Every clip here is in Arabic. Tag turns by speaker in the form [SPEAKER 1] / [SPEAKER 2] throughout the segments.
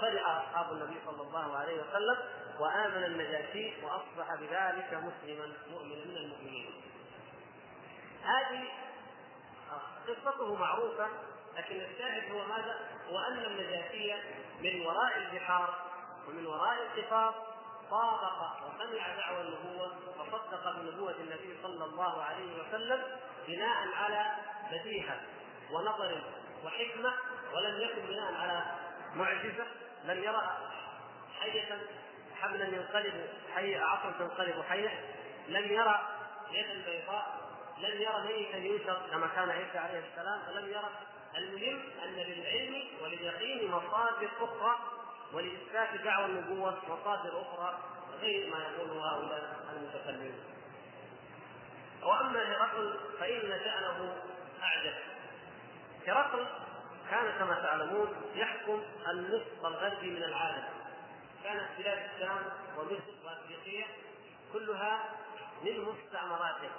[SPEAKER 1] ففرح أصحاب النبي صلى الله عليه وسلم وآمن النجاشي وأصبح بذلك مسلما مؤمنا من المؤمنين. هذه قصته معروفة لكن الشاهد هو ماذا؟ هو أن النجاشي من وراء البحار ومن وراء القفار طابق وسمع دعوى النبوة وصدق بنبوة النبي صلى الله عليه وسلم بناء على بديهة ونظر وحكمة ولم يكن بناء على معجزة لم يرى حية حبلا ينقلب حي عصا تنقلب حية لم يرى يدا بيضاء لم يرى ميتا ينشر كما كان عيسى عليه السلام ولم يرى المهم أن للعلم ولليقين مصادر أخرى ولإثبات دعوى النبوة مصادر أخرى غير ما يقوله هؤلاء المتكلمون. وأما هرقل فإن شأنه أعجب. هرقل كان كما تعلمون يحكم النصف الغربي من العالم. كانت بلاد الشام ومصر وافريقيا كلها من مستعمراته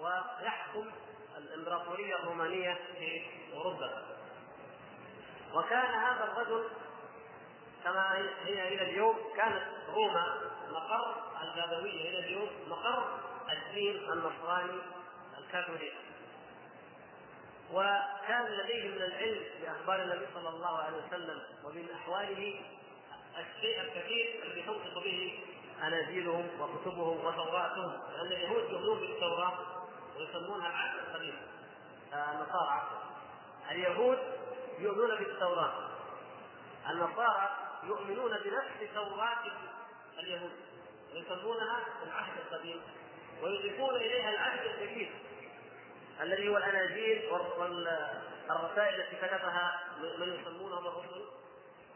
[SPEAKER 1] ويحكم الإمبراطورية الرومانية في أوروبا وكان هذا الرجل كما هي إلى اليوم كانت روما مقر البابويه إلى اليوم مقر الدين النصراني الكاثوليكي وكان لديهم من العلم باخبار النبي صلى الله عليه وسلم ومن أحواله الشيء الكثير الذي تنطق به اناجيلهم وكتبهم وتوراتهم لأن اليهود يؤمنون بالتوراة ويسمونها العهد القديم النصارى اليهود يؤمنون بالتوراة النصارى يؤمنون بنفس توراة اليهود ويسمونها العهد القديم ويضيفون إليها العهد الجديد. الذي هو الاناجيل والرسائل التي كتبها من يسمونهم الرسل.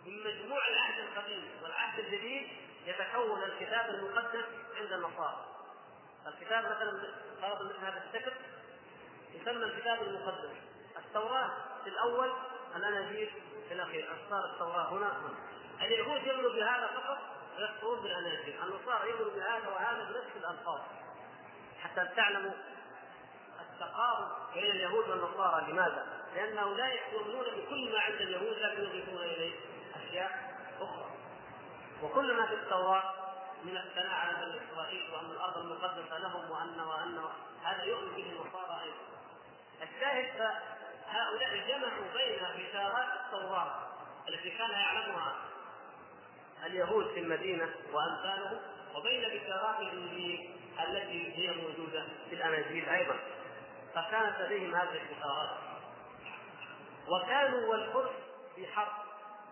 [SPEAKER 1] من مجموع العهد القديم والعهد الجديد يتكون الكتاب المقدس عند النصارى الكتاب مثلا فرض مثل هذا الشكل يسمى الكتاب المقدس. التوراة في الأول الأناجيل في الأخير. أسفار التوراة هنا؟ هنا اليهود يؤمنوا بهذا فقط ويكفرون بالأناجيل النصارى يؤمنوا بهذا وهذا بنفس الألفاظ. حتى تعلموا التقارب بين اليهود والنصارى. لماذا؟ لأن هؤلاء يؤمنون بكل ما عند اليهود لكن يضيفون إليه أشياء أخرى. وكل ما في التوراة من الثناء على بني إسرائيل وأن الأرض المقدسة لهم وأن وأن هذا يؤمن به النصارى أيضا. الشاهد فهؤلاء جمعوا بين بشارات التوراة التي كان يعلمها اليهود في المدينة وأمثالهم وبين بشارات الإنجيل التي هي موجودة في الأناجيل أيضا. فكانت لديهم هذه البشارات وكانوا والفرس في حرب.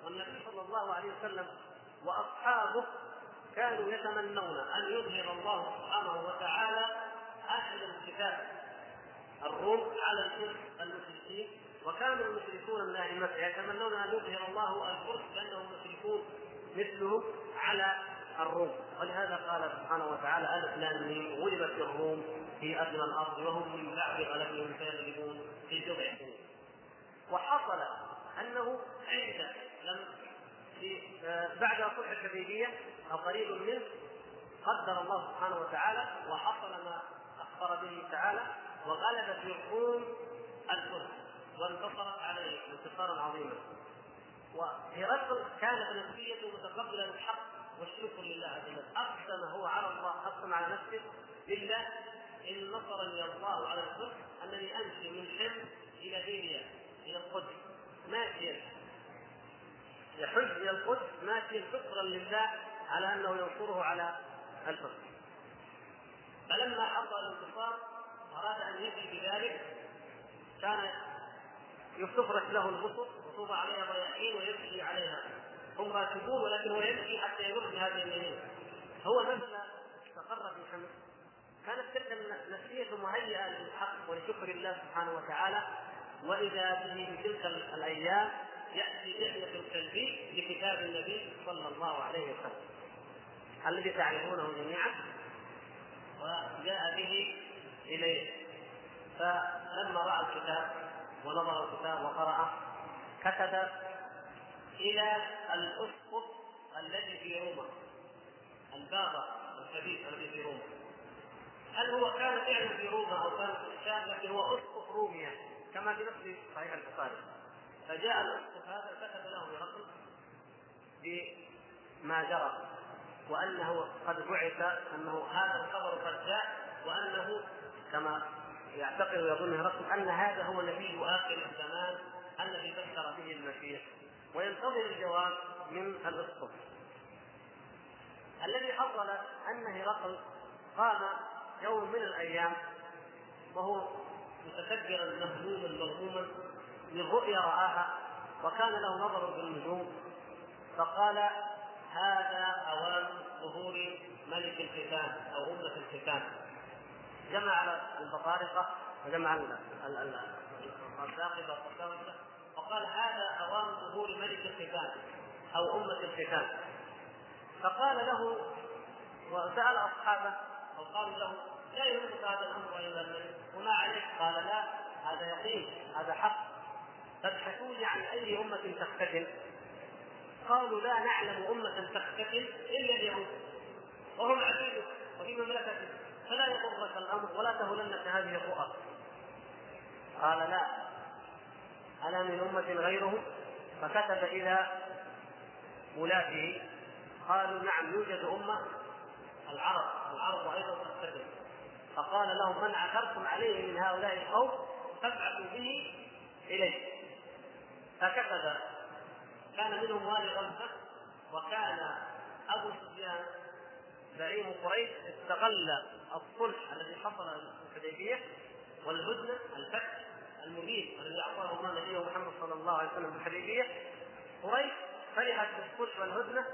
[SPEAKER 1] والنبي صلى الله عليه وسلم وأصحابه كانوا يتمنون أن يظهر الله سبحانه وتعالى أهل الكتاب الروم على الفرس المشركين. وكانوا المشركون مكه يتمنون أن يظهر الله الفرس لانهم مشركون مثلهم على الروم. ولهذا قال سبحانه وتعالى ألف لام غلبت الروم في أدنى الأرض وهم من بعد غلبهم سيغلبون في بضع سنين وحصل أنه عند لم في بعد صلح الحديبية أو قريب منه قدر الله سبحانه وتعالى وحصل ما أخبر به تعالى وغلبت الروم الفرس وانتصرت عليه انتصارا عظيما. وهرقل كانت نفسيته متقبلا الحق. والشكر لله عز وجل. أقسم هو على الله أقسم على نفسه بالله إن نصرني الله على الفرس أنني أمشي من حمص إلى ديريا إلى القدس. ماشيا. يحج إلى القدس ماشيا شكرا لله على أنه ينصره على الفرس فلما حصل الانتصار أراد أن يفي بذلك. كان يستفرش له البصر وتوضع عليها ضياحين ويمشي عليها. هم راكبون ولكن هو يمشي حتى يمر بهذه اليمين هو لما استقر في حمص كانت تلك النفسية مهيئة للحق ولشكر الله سبحانه وتعالى. وإذا به في تلك الأيام يأتي دحية الكلبي بكتاب النبي صلى الله عليه وسلم. الذي تعرفونه جميعا. وجاء به إليه. فلما رأى الكتاب ونظر الكتاب وقرأه كتب إلى الأسقف الذي في روما البابا الكبير الذي في روما. هل هو كان فعلا في روما أو كان في الشام لكن هو أسقف روميا كما في نفس صحيح البخاري. فجاء الأسقف هذا كتب له برقم بما جرى وأنه قد بعث أنه هذا الخبر قد جاء وأنه كما يعتقد ويظن هرقل أن هذا هو نبي آخر الزمان الذي بشر به المسيح. وينتظر الجواب من الاسقف الذي حصل أن هرقل قام يوم من الأيام وهو متكبرا مهموما مغموما من رؤيا رآها وكان له نظر بالنجوم فقال هذا أوان ظهور ملك الختان أو أمة الختان جمع على البطارقة وجمع الساقبه وقال هذا أوان ظهور ملك الختان أو أمة الختان فقال له وسأل أصحابه أو قالوا له لا يهمك هذا الأمر ايها الملك وما عليك. قال لا هذا يقين هذا حق. تبحثون عن أي أمة تختتن قالوا لا نعلم أمة تختتن إلا اليهود. وهم عبيدك وفي مملكتك فلا يضرك الأمر ولا تهلنك هذه الرؤى. قال لا. أنا من أمة غيرهم فكتب إلى ولاته قالوا نعم يوجد أمة العرب العرب أيضا تختتن فقال لهم من عثرتم عليه من هؤلاء القوم فابعثوا به إليه. فكتب كان منهم والي غزه وكان أبو سفيان زعيم قريش استغل الصلح الذي حصل في الحديبية والهدنه الفتح المبين الذي اعطاه الله نبيه محمد صلى الله عليه وسلم في الحديبيه قريش فرحت بالصلح والهدنه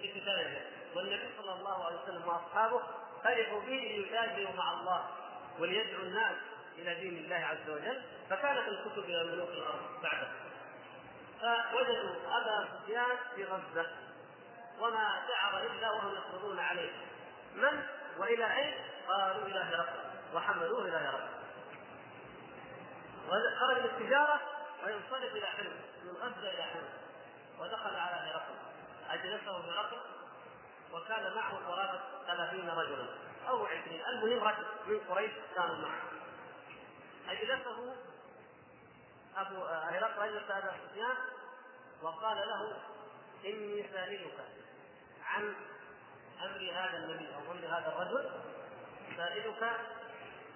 [SPEAKER 1] في كتابه والنبي صلى الله عليه وسلم وأصحابه فرحوا به ليتاجروا مع الله وليدعوا الناس إلى دين الله عز وجل فكانت الكتب إلى ملوك الأرض بعده. فوجدوا أبا سفيان في غزة وما شعر إلا وهم يخرجون عليه. من؟ وإلى أين؟ قالوا إلى هرقل. وحملوه إلى هرقل. خرج للتجاره وينصرف إلى حلم من غزة إلى حلم ودخل على هرقل. أجلسه هرقل وكان معه قرابة ثلاثين رجلا أو عشرين. المهم رجل من قريش كانوا معه. أجلسه أبو هرقل اجلس ابا سفيان وقال له إني سائلك عن أمر هذا النبي أو أمر هذا الرجل. سائلك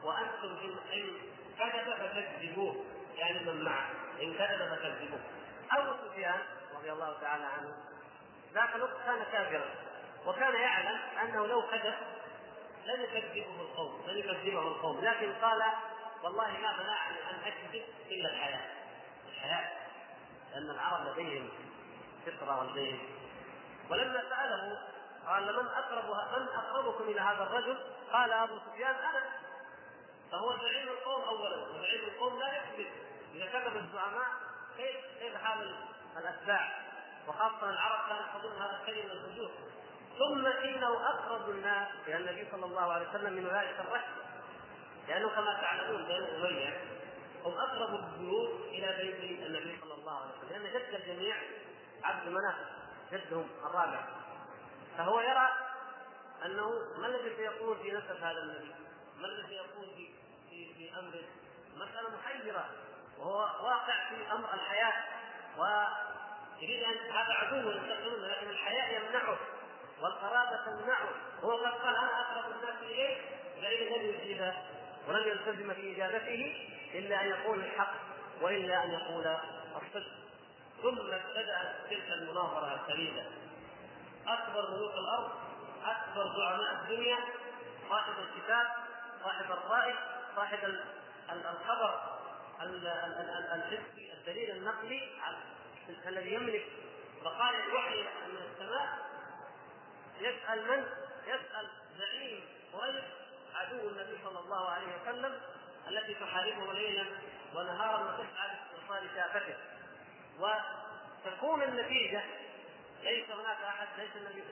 [SPEAKER 1] وأنتم إن كذب فكذبوه. يعني من معه. إن كذب فكذبوه. أبو سفيان رضي الله تعالى عنه ذاك الوقت كان كافرا. وكان يعلم أنه لو كذب لن يكذبه القوم لن يكذبه القوم. لكن قال والله ما منعني أن أكذب إلا الحياة. الحياة. لأن العرب لديهم فطرة ولديهم ولما سأله قال من اقرب من أقربكم إلى هذا الرجل؟ قال أبو سفيان أنا. فهو زعيم القوم اولا وزعيم القوم لا يكذب إذا كذب الزعماء كيف كيف حال الأتباع؟ وخاصة العرب كانوا يحفظون هذا الكلمة الفجور ثم إنه أقرب الناس إلى النبي صلى الله عليه وسلم من ذلك الرحم لأنه كما تعلمون بنو أمية هم أقرب البيوت إلى بيت النبي صلى الله عليه وسلم لأن جد الجميع عبد مناف جدهم الرابع. فهو يرى أنه ما الذي سيقول في نسب هذا النبي؟ ما الذي سيقول في امره؟ مسألة محيرة وهو واقع في أمر الحياة ويريد أن هذا عدو يستقبلون لكن الحياء يمنعه والقرابة تمنعه هو قد قال أنا أقرب الناس إليه فإذا لم يجيب ولم يلتزم في اجابته إلا أن يقول الحق وإلا أن يقول الصدق ثم ابتدات تلك المناظرة الفريده أكبر ملوك الأرض أكبر زعماء الدنيا صاحب الكتاب صاحب الراي صاحب الخبر الحسي الدليل النقلي الذي يملك بقايا الوحي من السماء. يسأل من؟ يسأل زعيم قريش عدو النبي صلى الله عليه وسلم التي تحاربه ليلا ونهارا وتسعى لاستئصال شافته. وتكون النتيجة ليس هناك أحد ليس النبي,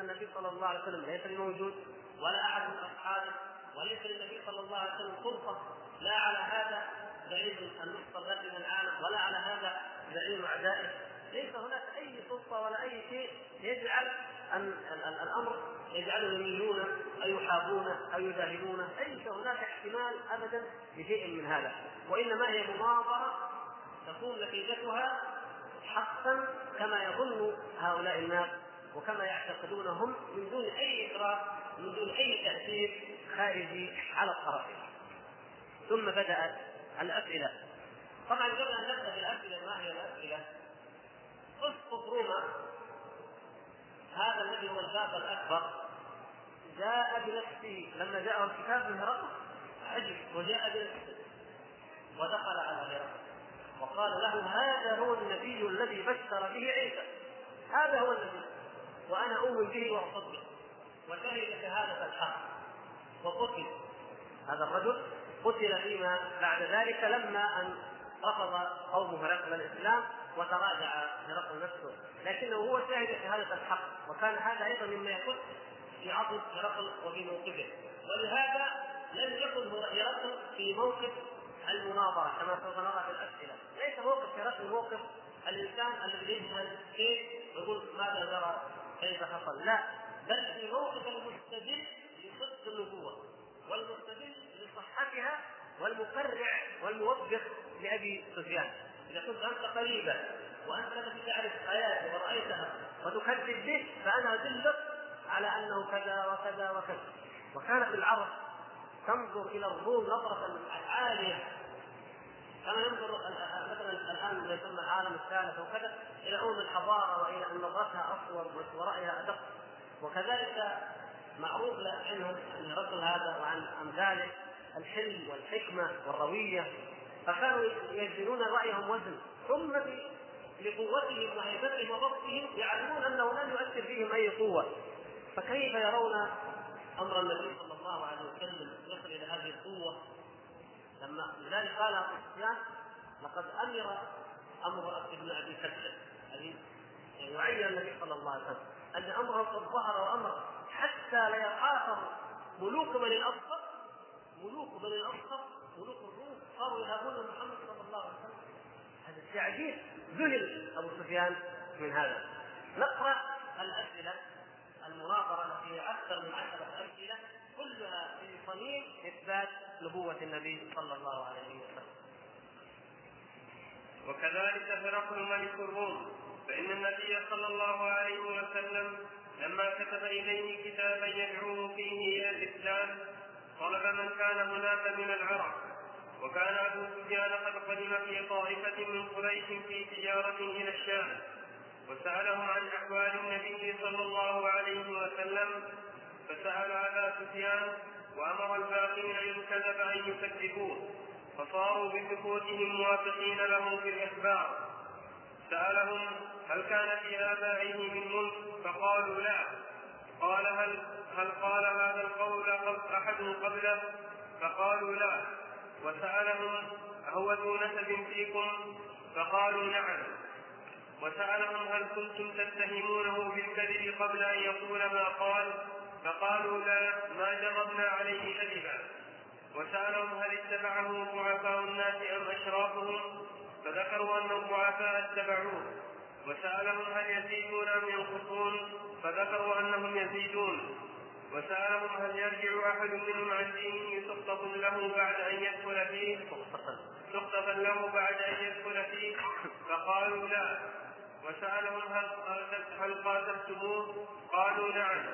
[SPEAKER 1] النبي صلى الله عليه وسلم ليس بموجود ولا أحد من أصحابه. وليس للنبي صلى الله عليه وسلم سلطة لا على هذا زعيم النصر الذي من العالم ولا على هذا زعيم أعدائه ليس هناك أي سلطة ولا أي شيء يجعل أن الأمر يجعلهم يميلون أو يحابون أو يجاهدون ليس هناك احتمال أبدا لشيء من هذا. وإنما هي مناظرة تكون نتيجتها حقا كما يظن هؤلاء الناس وكما يعتقدونهم من دون أي اكراه من دون أي تأثير. خارجي على الطرفين ثم بدات الأسئلة. طبعا قبل أن نبدأ بالأسئلة ما هي الأسئلة؟ أسقط روما. هذا الذي هو الباب الأكبر. جاء بنفسه. لما جاءه الكتاب من هرقل عجب وجاء بنفسه. ودخل على هرقل وقال له هذا هو النبي الذي بشر به عيسى. هذا هو النبي. وأنا أؤمن به وأصدق. وشهد شهادة الحق. وقتل. هذا الرجل قتل فيما بعد ذلك لما أن رفض قوم هرقل الإسلام وتراجع هرقل نفسه. لكنه هو شاهد شهاده الحق وكان هذا أيضا مما يكون في عظم هرقل وفي موقفه. ولهذا لم يكن هرقل في موقف المناظرة كما سوف نرى في الأسئلة. ليس موقف هرقل موقف الإنسان الذي يجهل كيف ويقول ماذا جرى كيف حصل. لا بل في موقف المستدل والمفرع والموبخ لأبي سفيان. إذا كنت أنت قريبا وأنت الذي تعرف اياته ورأيتها وتكذب به فأنا أدلك على أنه كذا وكذا وكذا. وكانت العرب تنظر إلى الروم نظرة عالية. كما ينظر مثلا الآن ما يسمى العالم الثالث وكذا إلى امم الحضارة وإلى أن نظرتها اصور ورأيها أدق. وكذلك معروف عنهم أن رجل هذا وعن امثاله الحلم والحكمة والروية فكانوا يجزلون رأيهم وزن. ثم لقوتهم وهيبتهم وضبطهم يعلمون أنه لن يؤثر فيهم أي قوة. فكيف يرون أمر النبي صلى الله عليه وسلم يصل إلى هذه القوة؟ لما لذلك قال سفيان لقد أمر أمر ابن أبي كبشه يعني وعي النبي صلى الله عليه وسلم أن أمره قد ظهر وأمر حتى ليخاف ملوك بني الاصفر ملوك بني الاصفر ملوك الروم صاروا يهابون محمد صلى الله عليه وسلم هذا شيء عجيب ذهل أبو سفيان من هذا نقرأ الأسئلة المناظرة التي أكثر من عشرة أسئلة كلها في صميم إثبات نبوة النبي صلى الله عليه وسلم.
[SPEAKER 2] وكذلك هرقل ملك الروم فإن النبي صلى الله عليه وسلم لما كتب إليه كتابا يدعوه فيه إلى الإسلام طلب من كان هناك من العرب وكان أبو سفيان قد قدم في طائفة من قريش في تجارة إلى الشام وسالهم عن أحوال النبي صلى الله عليه وسلم فسأل أبا سفيان وأمر الباقين أن كذب أن يكذبوه فصاروا بسكوتهم موافقين له في الإخبار. سألهم هل كان في آبائه من ملك؟ فقالوا لا. قال هل هل قال هذا القول أحد قبله؟ فقالوا لا. وسألهم هو ذو نسب فيكم؟ فقالوا نعم. وسألهم هل كنتم تتهمونه بالكذب قبل أن يقول ما قال؟ فقالوا لا ما جربنا عليه كذبا. وسألهم هل اتبعه ضعفاء الناس أم أشرافهم؟ فذكروا أن الضعفاء اتبعوه. وسألهم هل يزيدون أم ينقصون؟ فذكروا أنهم يزيدون. وسألهم هل يرجع أحد منهم عن دينه سقطة له بعد أن يدخل فيه؟ سقطة له بعد أن يدخل فيه. فقالوا لا. وسألهم هل هل قاتلتموه؟ قالوا نعم.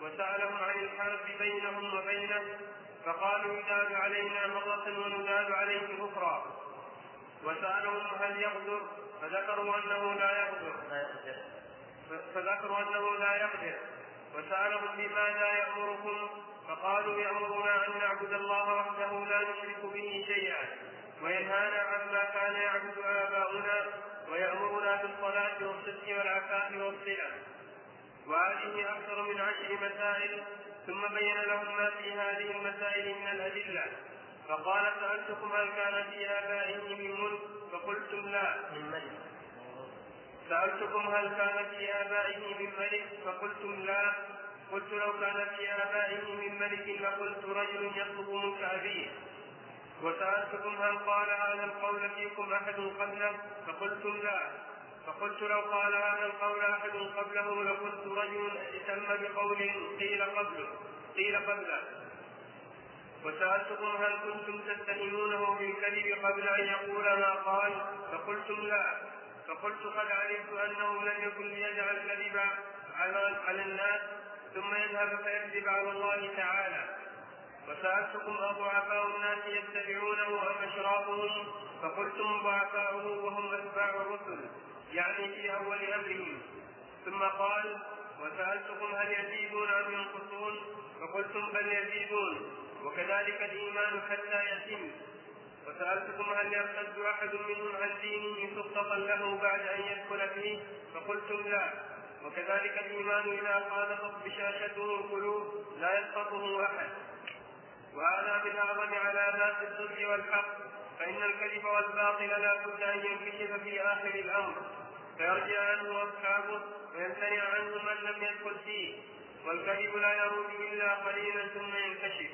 [SPEAKER 2] وسألهم عن الحرب بينهم وبينه. فقالوا يداد علينا مرة ونداد عليه أخرى. وسألهم هل يغدر فذكروا أنه لا يغدر فذكروا أنه لا يقدر. وسألهم بماذا يأمركم فقالوا يأمرنا أن نعبد الله وحده لا نشرك به شيئا وينهانا عما كان يعبد آباؤنا ويأمرنا بالصلاة والصدق والعفاف والصلة. وهذه أكثر من عشر مسائل ثم بين لهم ما في هذه المسائل من الأدلة. فقال سألتكم هل كان في آبائه من ملك فقلتم لا.
[SPEAKER 1] من ملك.
[SPEAKER 2] سألتكم هل كان في آبائه من ملك؟ فقلتم لا. قلت لو كان في آبائه من ملك لقلت رجل يطلب ملك أبيه. وسألتكم هل قال هذا القول فيكم أحد قبله؟ فقلتم لا. فقلت لو قال هذا القول أحد قبله لقلت رجل اتم بقول قيل قبله. قيل قبله. وسألتكم هل كنتم تتهمونه بالكذب قبل أن يقول ما قال؟ فقلتم لا. فقلت قد علمت أنه لم يكن ليجعل الكذب على على الناس ثم يذهب فيكذب على الله تعالى. وسألتكم أضعفاء الناس يتبعونه أم أشرافهم فقلتم ضعفاؤه وهم أتباع الرسل يعني في أول أمرهم. ثم قال وسألتكم هل يزيدون أم ينقصون؟ فقلتم بل يزيدون وكذلك الإيمان حتى يتم. وسألتكم هل يرتد أحد منهم عن دينه سخطا له بعد أن يدخل فيه؟ فقلتم لا. وكذلك الإيمان إذا خالطت بشاشته القلوب لا يسقطه أحد. وهذا من أعظم علامات الصدق والحق فإن الكذب والباطل لا بد أن ينكشف في آخر الأمر. فيرجع عنه أصحابه ويمتنع عنه من لم يدخل فيه. والكذب لا يروج إلا قليلا ثم ينكشف.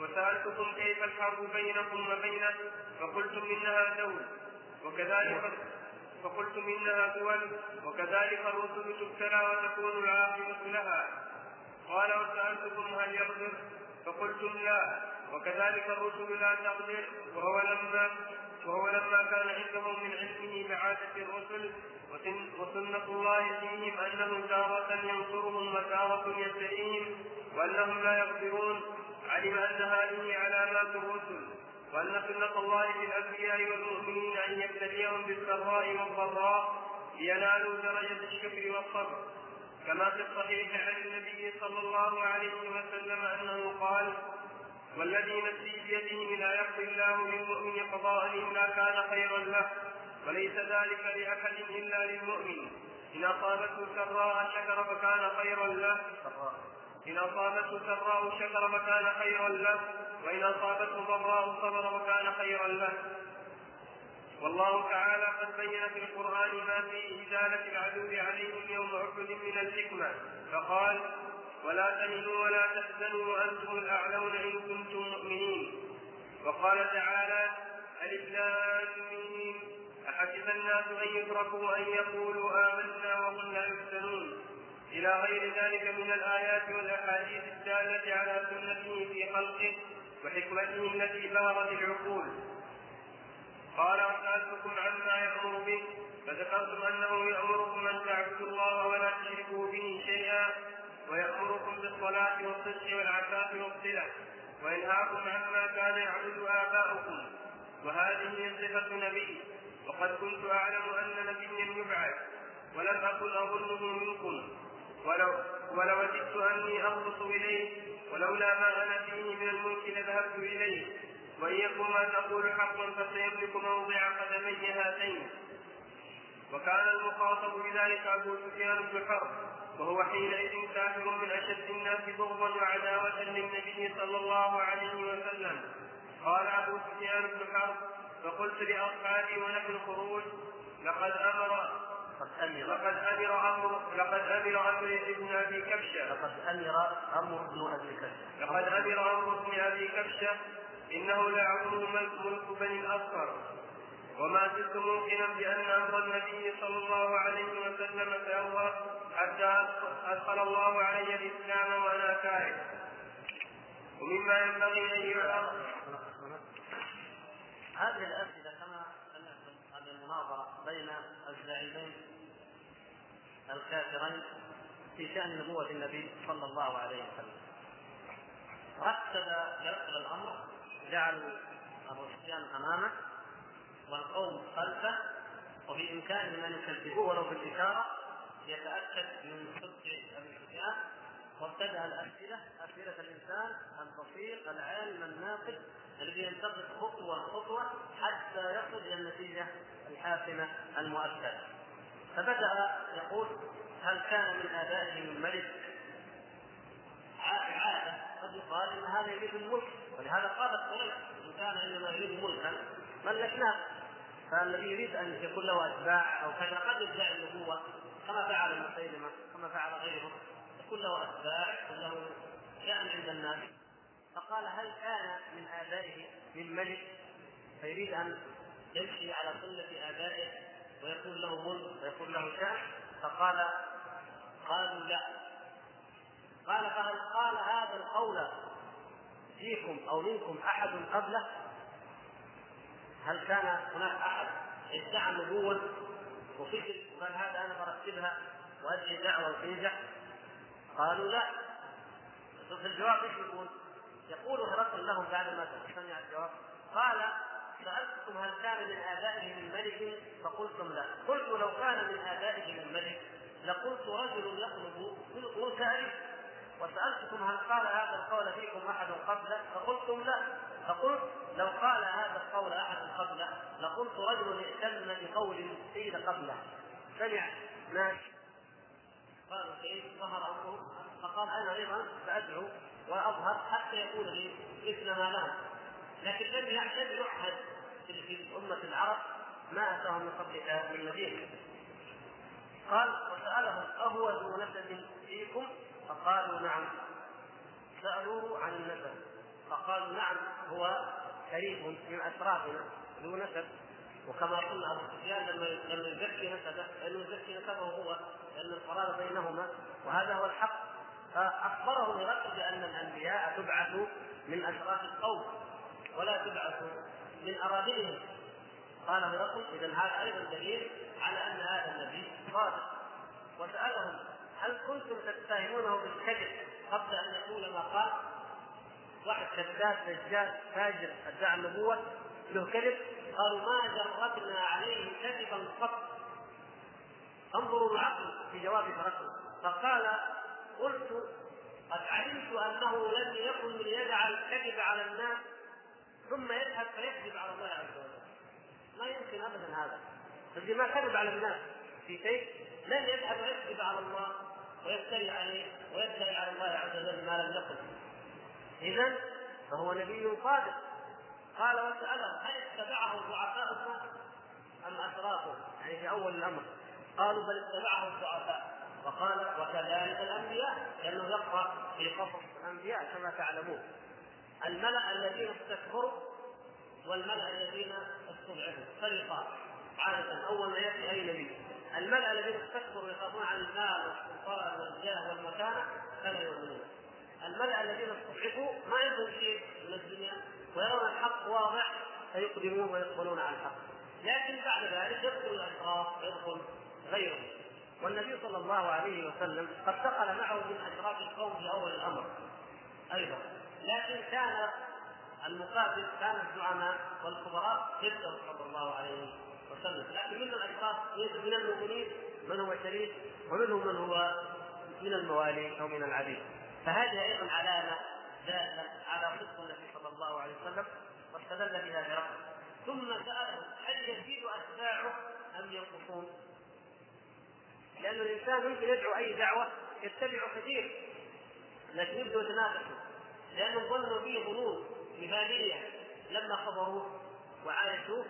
[SPEAKER 2] وسألتكم كيف الحرب بينكم وبينه فقلتم إنها دول وكذلك فقلتم إنها دول وكذلك الرسل تبتلى وتكون العاقبة لها. قال وسألتكم هل يقدر فقلتم لا وكذلك الرسل لا تقدر وهو لما وهو لما كان عندهم من علمه بعادة الرسل وسنة الله فيهم أنه تارة ينصرهم وتارة يبتليهم وأنهم لا يقدرون. علم أن هذه علامات الرسل وأن سنة الله في الأنبياء والمؤمنين أن يبتليهم بالسراء والضراء لينالوا درجة الشكر والصبر. كما في الصحيح عن النبي صلى الله عليه وسلم أنه قال والذي نفسي بيده لا يقضي الله للمؤمن قضاء إلا كان خيرا له وليس ذلك لأحد إلا للمؤمن. إن أصابته سراء شكر فكان خيرا له. إن أصابته سراء شكر فكان خيرا له وإن أصابته ضراء صبر فكان خيرا له. والله تعالى قد بين في القرآن ما في إزالة العدو عليهم يوم أحد من الحكمة فقال ولا تهنوا ولا تحزنوا وأنتم الأعلون إن كنتم مؤمنين. وقال تعالى ألف أحسب الناس أن يتركوا أن يقولوا آمنا وهم لا يفتنون إلى غير ذلك من الآيات والأحاديث الدالة على سنته في خلقه وحكمته التي بلغت العقول. قال وسألتكم عما يأمر به. فذكرتم أنه يأمركم أن تعبدوا الله ولا تشركوا به شيئا ويأمركم بالصلاة والصدق والعفاف والصلة. وينهاكم عما كان يعبد آباؤكم وهذه صفة نبي. وقد كنت أعلم أن نبيا يبعث ولم أكن أظنه منكم. ولو ولو وددت أني أخلص إليه ولولا ما أنا فيه من الملك لذهبت إليه وإن يكن ما تقول حقا فسيملك موضع قدمي هاتين. وكان المخاطب بذلك أبو سفيان بن حرب وهو حينئذ كافر من أشد الناس بغضا وعداوة للنبي صلى الله عليه وسلم. قال أبو سفيان بن حرب فقلت لأصحابي ونحن خروج لقد أمر
[SPEAKER 1] لقد أمر
[SPEAKER 2] لقد أمر أمر لقد أمر أمر ابن أبي كبشة.
[SPEAKER 1] لقد أمر أمر ابن أبي كبشة.
[SPEAKER 2] لقد أمر أمر ابن أبي كبشة. إنه ليعظم ملك بني الأصفر وما زلت موقنا بأن أمر النبي صلى الله عليه وسلم سيظهر حتى أدخل الله علي الإسلام وأنا كاره ومما ينبغي أن يعلم.
[SPEAKER 1] هذه الأسئلة كما هذه المناظرة بين الزعيمين الكافرين في شأن نبوة النبي صلى الله عليه وسلم. رتب يرتب الأمر جعلوا سفيان أمامه والقوم خلفه وفي إمكانهم أن يكذبوه ولو بالإشارة يتأكد من صدق أبي سفيان وابتدأ الأسئلة. أسئلة الإنسان البصير العالم الناقد الذي ينتقد خطوة خطوة حتى يصل إلى النتيجة الحاسمة المؤكدة. فبدأ يقول هل كان من آبائه من ملك؟ عادة قد يقال إن هذا يريد الملك. ولهذا قالت قريش إن كان انما يريد ملكا ملكناه. فالذي يريد أن يكون له أتباع أو كذا قد يدعي النبوة كما فعل مسيلمه كما فعل غيره يكون له أتباع يكون له شأن عند الناس. فقال هل كان من آبائه من ملك؟ فيريد أن يمشي على سنه آبائه. ويكون له ملك ويكون له شان فقال قالوا لا. قال فهل قال هذا القول فيكم أو منكم أحد قبله؟ هل كان هناك أحد؟ ادعى النبوه وفكر وقال هذا أنا برتبها وأدعي دعوة وتنجح قالوا لا. في الجواب إيش يقول؟ يقول هرقل لهم بعد ما سمع الجواب قال سألتكم هل كان من آبائه من ملك؟ فقلتم لا. قلت لو كان من آبائه من ملك لقلت رجل يطلب ملك أبي وسألتكم هل قال هذا القول فيكم أحد قبله؟ فقلتم لا. فقلت لو قال هذا القول أحد قبله لقلت رجل ائتم بقول قيل قبله. سمع. ناس قالوا كيف ظهر فقال أنا أيضا سأدعو وأظهر حتى يقول لي مثل ما لهم لكن لم لم يعهد في أمة العرب ما أتاهم من قبلك من نذير قال وسألهم أهو ذو نسب فيكم؟ فقالوا نعم. سألوه عن النسب. فقالوا نعم هو شريف من أشرافنا ذو نسب. وكما قلنا أبو سفيان لما لما يزكي نسبه لأنه يزكي نسبه هو لأن القرار بينهما وهذا هو الحق. فأخبره هرقل بأن الأنبياء تبعث من أشراف القوم ولا تبعث من أراضيهم. قال هرقل إذا هذا أيضا دليل على أن هذا النبي صادق. وسألهم هل كنتم تتهمونه بالكذب قبل أن يقول ما قال؟ واحد كذاب دجال فاجر أدعى النبوة له كذب؟ قالوا ما جربنا عليه كذبا قط. انظروا العقل في جواب هرقل. فقال قلت قد علمت أنه لم يكن ليجعل الكذب على الناس ثم يذهب فيكذب على الله عز وجل. ما يمكن ابدا هذا. الذي ما كذب على الناس في شيء لن يذهب ويكذب على الله ويفتري عليه ويدعي على الله عز وجل ما لم يقل. اذا فهو نبي صادق. قال وسألهم هل اتبعه الناس أم أشرافه؟ يعني في أول الأمر. قالوا بل اتبعه الضعفاء. وقال وكذلك الأنبياء لأنه يقرأ في قصص الأنبياء كما تعلمون. الملأ الذين استكبروا والملأ الذين استضعفوا. فريقان عادة أول ما يأتي أي نبي. الملأ الذين استكبروا يخافون عن المال والسلطان والجاه والمكانة فلا يؤمنون الملأ الذين استضعفوا ما عندهم شيء من الدنيا ويرون الحق واضح فيقدمون ويقبلون على الحق. لكن بعد ذلك يدخل الأشراف ويدخل غيره والنبي صلى الله عليه وسلم قد دخل معه من أشراف القوم في أول الأمر. أيضا. لكن كان المقابل كان الزعماء والكبراء ضده صلى الله عليه وسلم. لكن من الاشراف من المؤمنين من هو شريف ومنهم من هو من الموالي أو من العبيد. فهذه أيضا علامة دالة على صدق النبي صلى الله عليه وسلم واستدل بها برقم ثم سأله هل يزيد أتباعه أم ينقصون؟ لأن الإنسان يمكن يدعو أي دعوة يتبع كثير لكن يبدو يتنافسوا لانهم ظنوا به ظنون مثاليه لما خبروه وعايشوه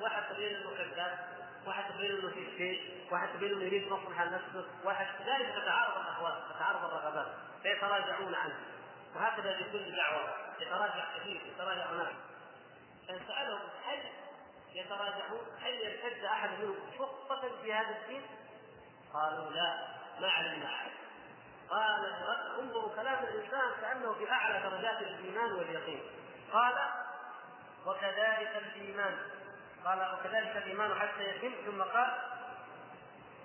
[SPEAKER 1] واحد تبين إنه كذاب واحد تبين إنه في شيء واحد تبين إنه يريد مصلحة لنفسه واحد ذلك تتعارض الاهواء تتعارض الرغبات فيتراجعون عنه. وهكذا في كل دعوه يتراجع كثير يتراجع ناس فسالهم هل يتراجعون؟ هل يرتد أحد منهم خطه في هذا الدين؟ قالوا لا ما علمنا. احد قال انظروا كلام الإنسان كأنه في أعلى درجات الإيمان واليقين. قال وكذلك الإيمان. قال وكذلك الإيمان حتى يتم ثم قال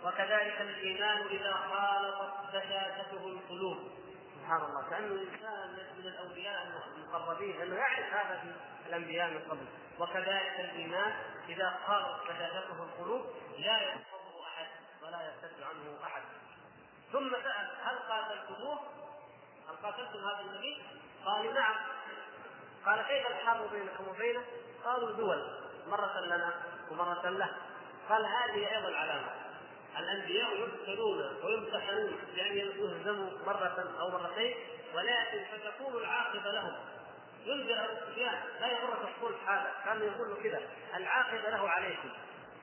[SPEAKER 1] وكذلك الإيمان إذا خالطت بشاشته القلوب. سبحان الله. كانه الإنسان من الأولياء المقربين لأنه يعرف هذا في الأنبياء من قبل. وكذلك الإيمان إذا خالطت بشاشته القلوب لا يحفظه أحد ولا يرتد عنه أحد. قاتلتموه؟ هل قاتلتم هذا النبي؟ قالوا نعم. قال كيف الحرب بينكم وبينه؟ قالوا دول مرة لنا ومرة له. قال هذه أيضا علامة. الأنبياء يبتلون ويمتحنون بأن يهزموا مرة أو مرتين ولكن فتكون العاقبة لهم. ينذر أبو سفيان لا يغرك الصلح هذا. كان يقول له كذا العاقبة له عليكم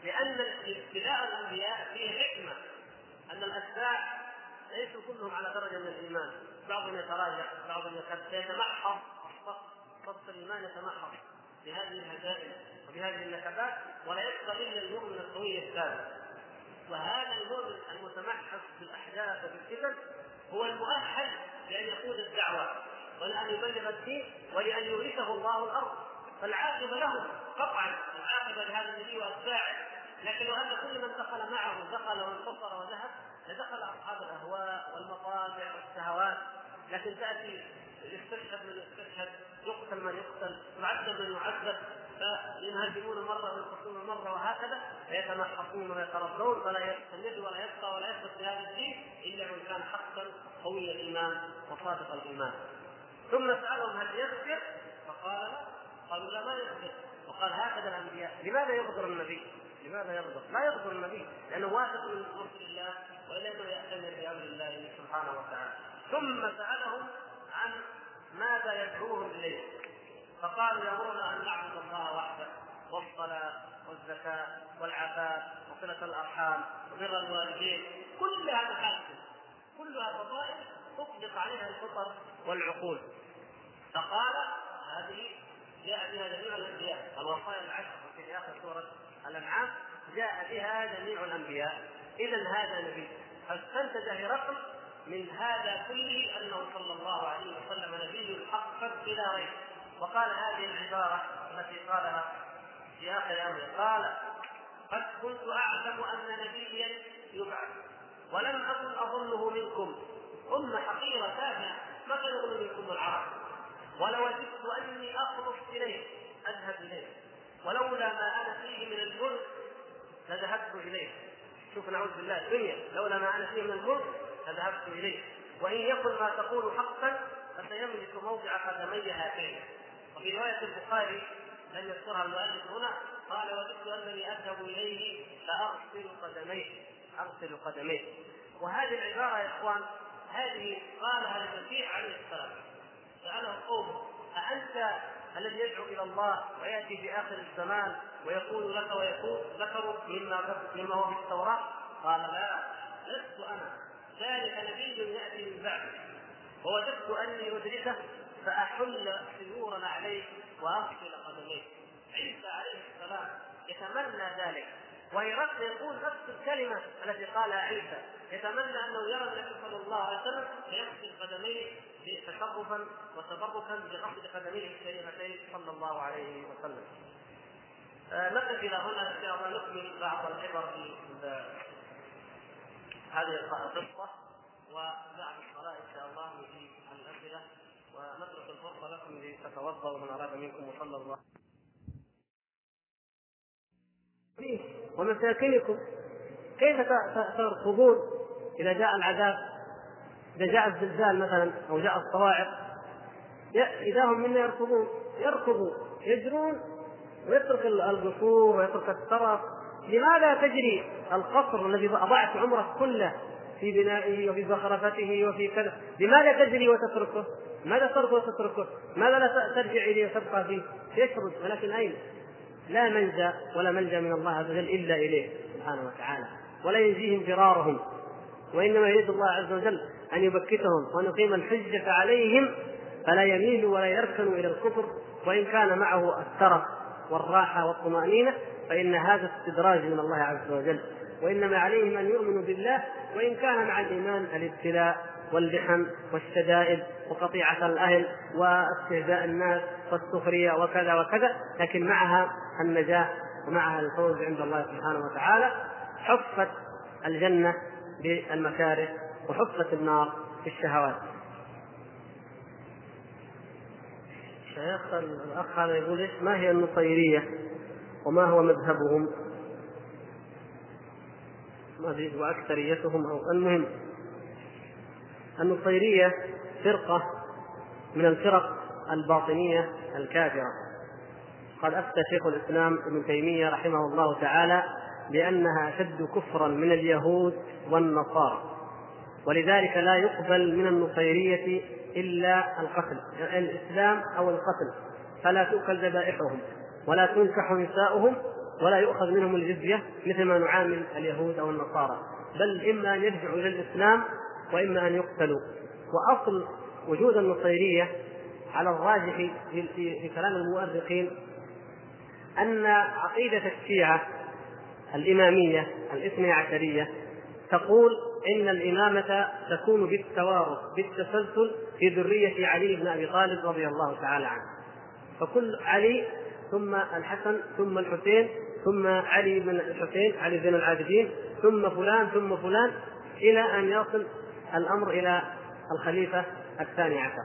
[SPEAKER 1] لأن ابتلاء الأنبياء فيه حكمة. أن الأتباع ليسوا كلهم على درجة من الإيمان. بعضهم يتراجع بعضهم يتمحض صف الإيمان يتمحض بهذه الهزائم وبهذه النكبات ولا يبقى إلا المؤمن القوي الثابت. وهذا المؤمن المتمحص بالأحداث وبالفتن هو المؤهل لأن يقود الدعوة ولأن يبلغ الدين ولأن يورثه الله الأرض. فالعاقبة له قطعا العاقبة لهذا النبي وأتباعه. لكن لو ان كل من دخل معه دخل وانتصر وذهب لدخل أصحاب الأهواء والمطالع والشهوات لكن تأتي يستشهد من يستشهد يقتل من يقتل يعذب من يعذب فينهزمون مرة وينتصرون مرة وهكذا فيتمحصون ويتربون فلا يستمر ولا يبقى ولا يثبت في هذا الدين إلا من كان حقا قوي الإيمان وصادق الإيمان ثم سألهم هل يغفر؟ فقال لا قالوا لا ما يغفر وقال هكذا الأنبياء لماذا يغفر النبي؟ لماذا يغضب؟ لا يغضب النبي لأنه واثق من مرسل الله والا انه يأتمر بامر الله سبحانه وتعالى. ثم سألهم عن ماذا يدعوهم إليه. فقالوا يأمرنا أن نعبد الله وحده والصلاة والزكاة والعفاف وصلة الأرحام وبر الوالدين. كلها محاسن كلها فضائل تطلق عليها الفطر والعقول. فقال هذه جاء بها جميع الأنبياء. الوصايا العشر في آخر سورة الأنعام جاء بها جميع الأنبياء. اذا هذا نبي. فاستنتج هرقل من هذا كله أنه صلى الله عليه وسلم نبي حقا بلا ريب. وقال هذه العبارة التي قالها في اخر امره قال قد كنت أعلم أن نبيا يبعث ولم أكن أظنه منكم. امه حقيرة تافهه ما كان يظن منكم العرب؟ ولوددت أني أخلص اليه أذهب اليه ولولا ما أنا فيه من الملك لذهبت اليه شوف نعوذ بالله الدنيا لولا ما أنا فيه من الملك لذهبت إليه. وإن يكن ما تقول حقا فسيملك موضع قدمي هاتين. وفي رواية البخاري لم يذكرها المؤلف هنا قال وددت أنني أذهب إليه فأغسل قدميه. أغسل قدميه. وهذه العبارة يا إخوان هذه قالها المسيح عليه السلام. سأله قومه أأنت الذي يدعو إلى الله ويأتي في آخر الزمان ويقول لك ويقول ذكروا مما مما هو في التوراة. قال لا لست أنا. ذلك نبي يأتي من بعدي. ووجدت أني أدركه فأحل سيورا عليه وأغسل قدميه. عيسى عليه السلام يتمنى ذلك. وهرقل يقول نفس الكلمة التي قالها عيسى. يتمنى أنه يرى النبي صلى الله عليه وسلم فيغسل قدميه تشرفا وتبركا بغسل قدميه الشريفتين صلى الله عليه وسلم. آه نقف إلى هنا ان شاء الله نكمل بعض العبر في هذه القصة وبعد الصلاة إن شاء الله نجيب الأسئلة ونترك الفرصة لكم لتتوضأوا من أراد منكم وصلى الله. ومساكنكم. كيف تركضون إذا جاء العذاب؟ إذا جاء الزلزال مثلا أو جاء الصواعق إذا هم منا يركضون يركضوا يجرون ويترك القصور ويترك الترف لماذا تجري القصر الذي اضعت عمرك كله في بنائه وفي زخرفته وفي كذا لماذا تجري وتتركه؟ ماذا ترك وتتركه؟ ماذا لا ترجع إليه وتبقى فيه؟ يشرد ولكن أين؟ لا منجا ولا ملجا من الله عز وجل إلا إليه سبحانه وتعالى ولا ينجيهم فرارهم وإنما يريد الله عز وجل أن يبكتهم وأن يقيم الحجة عليهم فلا يميلوا ولا يركنوا إلى الكفر وإن كان معه الترف والراحة والطمأنينة فإن هذا استدراج من الله عز وجل. وإنما عليهم أن يؤمنوا بالله وإن كان مع الإيمان الابتلاء واللحم والشدائد وقطيعة الأهل واستهزاء الناس والسخرية وكذا وكذا لكن معها النجاة ومعها الفوز عند الله سبحانه وتعالى حفت الجنة بالمكاره وحفت النار بالشهوات. شيخ الأخ هذا يقول ما هي النصيرية وما هو مذهبهم؟ ما ادري واكثريتهم أو المهم النصيرية فرقة من الفرق الباطنية الكافرة. قد أفتى شيخ الإسلام ابن تيمية رحمه الله تعالى بأنها أشد كفرا من اليهود والنصارى ولذلك لا يقبل من النصيرية إلا القتل يعني الإسلام أو القتل. فلا تؤكل ذبائحهم ولا تنكح نساؤهم ولا يؤخذ منهم الجزية مثل ما نعامل اليهود أو النصارى. بل إما أن يرجعوا إلى الإسلام وإما أن يقتلوا. وأصل وجود النصيرية على الراجح في, كلام المؤرخين أن عقيدة الشيعة الإمامية الإثني عشرية تقول إن الإمامة تكون بالتوارث بالتسلسل في ذرية علي بن أبي طالب رضي الله تعالى عنه. فكل علي ثم الحسن ثم الحسين ثم علي بن الحسين علي بن العابدين ثم فلان ثم فلان إلى أن يصل الأمر إلى الخليفة الثاني عشر.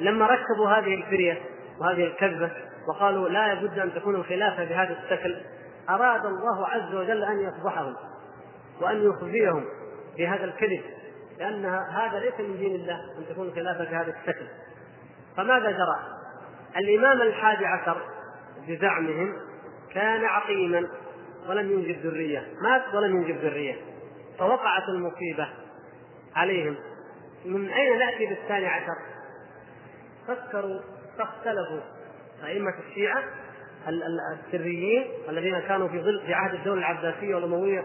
[SPEAKER 1] لما ركبوا هذه الفرية وهذه الكذبة وقالوا لا بد أن تكون الخلافة بهذا الشكل أراد الله عز وجل أن يفضحهم وأن يخزيهم. بهذا الكذب لأن هذا ليس من دين الله أن تكون الخلافه بهذا الشكل فماذا جرى؟ الإمام الحادي عشر بزعمهم كان عقيما ولم ينجب ذرية مات ولم ينجب ذرية فوقعت المصيبة عليهم من أين نأتي بالثاني عشر؟ فكروا فاختلفوا أئمة الشيعة السريين الذين كانوا في ظل في عهد الدولة العباسية والأموية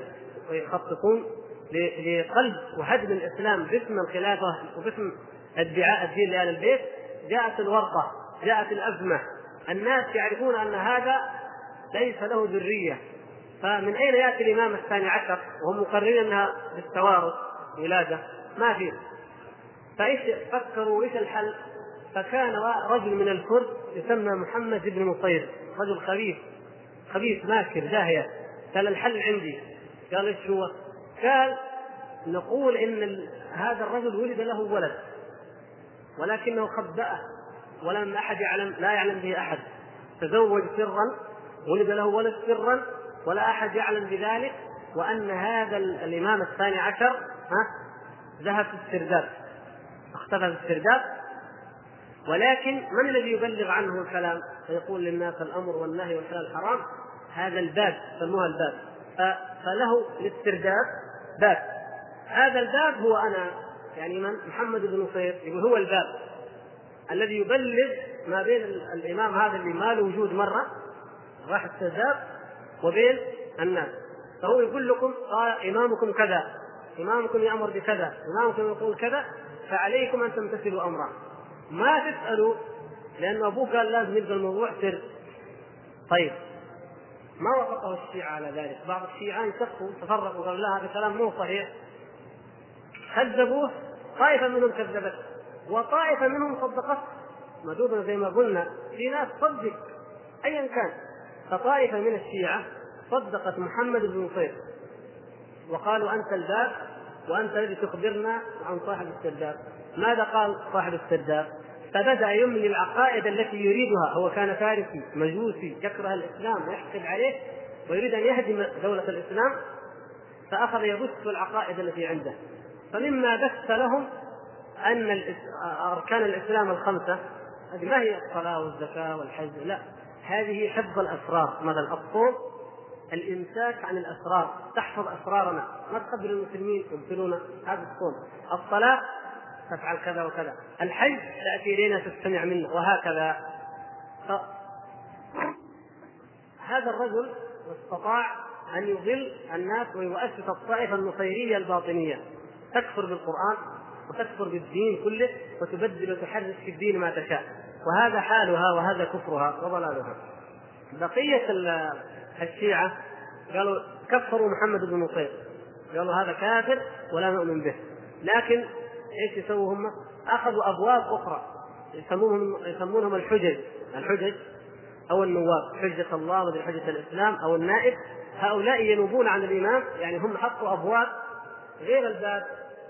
[SPEAKER 1] ويخططون لقلب وهدم الإسلام باسم الخلافة وباسم ادعاء الدين لآل البيت جاءت الورطة جاءت الأزمة. الناس يعرفون أن هذا ليس له ذرية. فمن أين يأتي الإمام الثاني عشر؟ وهم مقررين أنها بالتوارث ولادة. ما في. فإيش فكروا؟ إيش الحل؟ فكان رجل من الكرد يسمى محمد بن مصير رجل خبيث خبيث ماكر داهيه قال الحل عندي. قال إيش هو؟ قال نقول إن هذا الرجل ولد له ولد ولكنه خبأه ولم أحد يعلم لا يعلم به أحد. تزوج سرا ولد له ولد سرا ولا أحد يعلم بذلك وأن هذا الإمام الثاني عشر ها ذهب في السرداب اختفى في السرداب. ولكن من الذي يبلغ عنه الكلام؟ فيقول للناس الأمر والنهي والحلال حرام هذا الباب سموها الباب. فله الاسترداد باب. هذا الباب هو أنا يعني من؟ محمد بن نصير يقول هو الباب الذي يبلغ ما بين الإمام هذا اللي ما له وجود مرة راح السرداب وبين الناس. فهو يقول لكم قال إمامكم كذا إمامكم يأمر بكذا إمامكم يقول كذا فعليكم أن تمتثلوا امره ما تسألوا لأن ابوه قال لازم يبقى الموضوع سر. طيب. ما وافقه الشيعة على ذلك. بعض الشيعة انشقوا تفرقوا وقالوا لا هذا كلام مو صحيح. كذبوه طائفة منهم كذبت وطائفة منهم صدقته. ما زي ما قلنا في ناس تصدق أيا كان. فطائفة من الشيعة صدقت محمد بن نصير. وقالوا أنت الباب وأنت الذي تخبرنا عن صاحب السرداب ماذا قال صاحب السرداب فبدأ يملي العقائد التي يريدها. هو كان فارسي مجوسي يكره الإسلام ويحقد عليه ويريد أن يهدم دولة الإسلام فأخذ يبث العقائد التي عنده. فمما بث لهم أن أركان الإسلام الخمسة هذه ما هي الصلاة والزكاة والحج لا هذه حفظ الأسرار. مثلا الصوم الإمساك عن الأسرار تحفظ أسرارنا. ما تخبر المسلمين يبطلون هذا الصوم. الصلاة تفعل كذا وكذا. الحج تأتي إلينا تستمع منا وهكذا. ف... هذا الرجل استطاع أن يضل الناس ويؤسس الطائفة النصيرية الباطنية. تكفر بالقرآن وتكفر بالدين كله وتبدل وتحرك في الدين ما تشاء. وهذا حالها وهذا كفرها وضلالها. بقية الشيعة قالوا كفروا محمد بن نصير. قالوا هذا كافر ولا نؤمن به. لكن إيش يسووا هم؟ أخذوا أبواب أخرى. يسمونهم يسمونهم الحجج. الحجج أو النواب. حجة الله وذي حجة الإسلام أو النائب. هؤلاء ينوبون عن الإمام. يعني هم حطوا أبواب غير الباب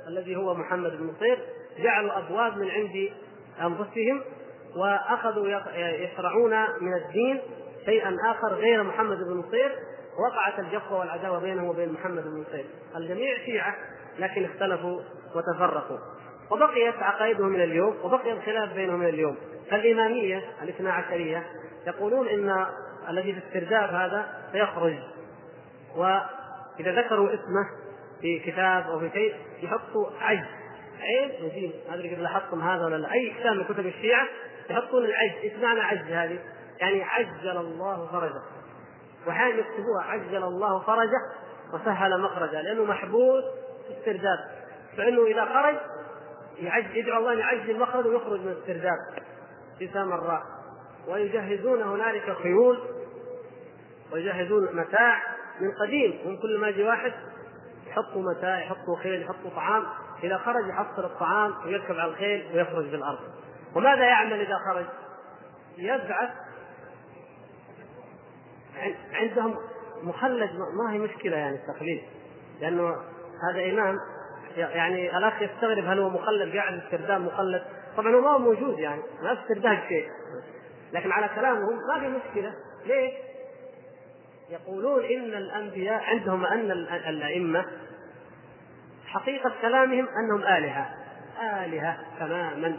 [SPEAKER 1] الذي هو محمد بن نصير. جعلوا أبواب من عند أنفسهم وأخذوا يشرعون من الدين شيئا آخر غير محمد بن نصير. وقعت الجفوة والعداوة بينه وبين محمد بن نصير. الجميع شيعة لكن اختلفوا وتفرقوا. وبقيت عقائدهم إلى اليوم وبقي الخلاف بينهم إلى اليوم. فالإمامية الاثنا عشرية يقولون إن الذي في السرداب هذا سيخرج. وإذا ذكروا اسمه في كتاب أو في شيء يحطوا عج عين وجيم ما أدري لاحظتم هذا ولا لا. أي كتاب من كتب الشيعة يحطون العج إيش معنى عج هذه؟ يعني عجل الله فرجه. وأحيانا يكتبوها عجل الله فرجه وسهل مخرجه لأنه محبوس في السرداب فإنه إذا خرج يدعو الله أن يعجل مخرجه ويخرج من السرداب تسع مرات ويجهزون هنالك خيول ويجهزون متاع من قديم. من كل ما يجي واحد يحطوا متاع يحطوا خيل يحطوا طعام. إذا خرج يحصل الطعام ويركب على الخيل ويخرج في الأرض. وماذا يعمل إذا خرج؟ يبعث عندهم مخلد ما هي مشكلة يعني التخليد؟ لأنه هذا إمام يعني الأخ يستغرب هل هو مخلد قاعد استرداد مخلد طبعا هو ما هو موجود يعني ما استرداد شيء. لكن على كلامهم ما في مشكلة. ليه؟ يقولون إن الأنبياء عندهم أن الأئمة حقيقة كلامهم أنهم آلهة. آلهة تماما.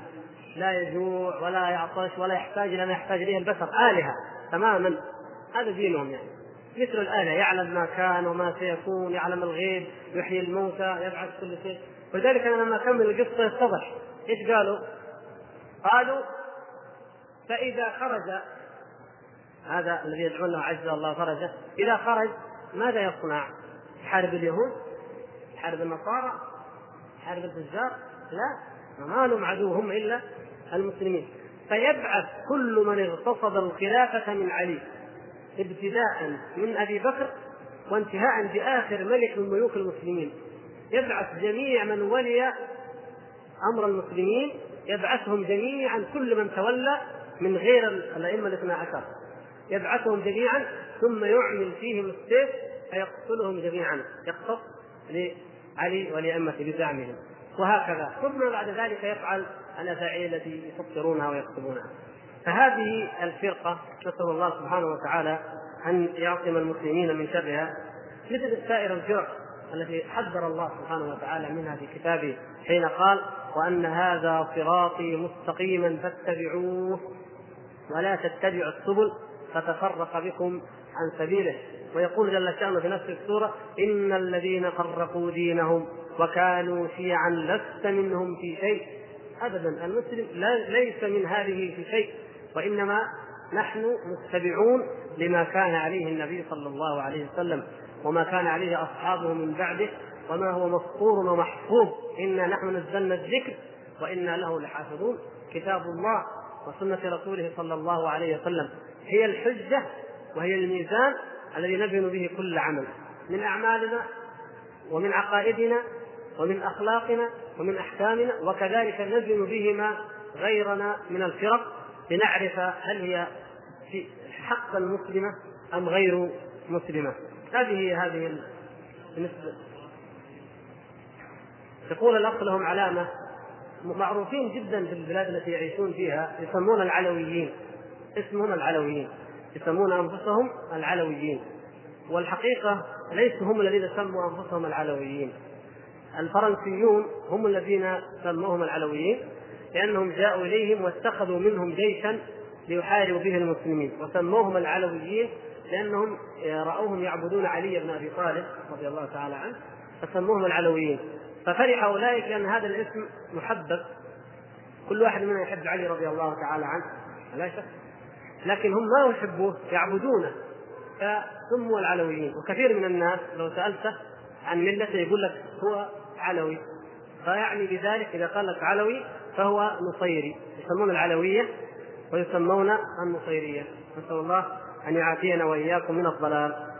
[SPEAKER 1] لا يجوع ولا يعطش ولا يحتاج إلى ما يحتاج إليه البشر. آلهة تماما. هذا دينهم يعني. مثل الآلة يعلم ما كان وما سيكون يعلم الغيب يحيي الموتى يبعث كل شيء ولذلك أنا لما أكمل القصة يتضح إيش قالوا؟ قالوا فإذا خرج هذا الذي يدعون له عز الله فرجه إذا خرج ماذا يصنع؟ يحارب اليهود؟ يحارب النصارى؟ يحارب الفجار؟ لا ما لهم عدوهم إلا المسلمين فيبعث كل من اغتصب الخلافة من علي ابتداء من أبي بكر وانتهاء بآخر ملك من ملوك المسلمين. يبعث جميع من ولي أمر المسلمين يبعثهم جميعا كل من تولى من غير الأئمة الاثنى عشر. يبعثهم جميعا ثم يعمل فيهم السيف فيقتلهم جميعا. يقتص لعلي ولأئمته بزعمهم. وهكذا. ثم بعد ذلك يفعل الأفاعيل التي يفكرونها ويكتبونها. فهذه الفرقة نسأل الله سبحانه وتعالى أن يعصم المسلمين من شرها مثل سائر الفرق التي حذر الله سبحانه وتعالى منها في كتابه حين قال وأن هذا صراطي مستقيما فاتبعوه ولا تتبعوا السبل فتفرق بكم عن سبيله. ويقول جل شأنه في نفس السورة إن الذين فرقوا دينهم وكانوا شيعا لست منهم في شيء. أبدا المسلم ليس من هذه في شيء. وإنما نحن متبعون لما كان عليه النبي صلى الله عليه وسلم وما كان عليه أصحابه من بعده وما هو مسطور ومحفوظ. إنا نحن نزلنا الذكر وإنا له لحافظون. كتاب الله وسنة رسوله صلى الله عليه وسلم هي الحجة وهي الميزان الذي نبين به كل عمل. من أعمالنا ومن عقائدنا ومن أخلاقنا ومن أحكامنا وكذلك نزن بهما غيرنا من الفرق. لنعرف هل هي في حقا مسلمة أم غير مسلمة. هذه هذه بالنسبة يقول الأخ لهم علامة. معروفين جدا في البلاد التي يعيشون فيها يسمون العلويين. اسمهم العلويين. يسمون أنفسهم العلويين. والحقيقة ليسوا هم الذين سموا أنفسهم العلويين. الفرنسيون هم الذين سموهم العلويين. لأنهم جاءوا إليهم واتخذوا منهم جيشا ليحاربوا به المسلمين. وسموهم العلويين لأنهم رأوهم يعبدون علي بن أبي طالب رضي الله تعالى عنه فسموهم العلويين. ففرح أولئك لأن هذا الاسم محبب. كل واحد منهم يحب علي رضي الله تعالى عنه لا شك. لكن هم ما يحبوه يعبدونه. فسموا العلويين. وكثير من الناس لو سألته عن ملته يقول لك هو علوي. فيعني بذلك إذا قال لك علوي فهو نصيري يسمون العلوية ويسمون النصيرية. نسأل الله أن يعافينا وإياكم من الضلال.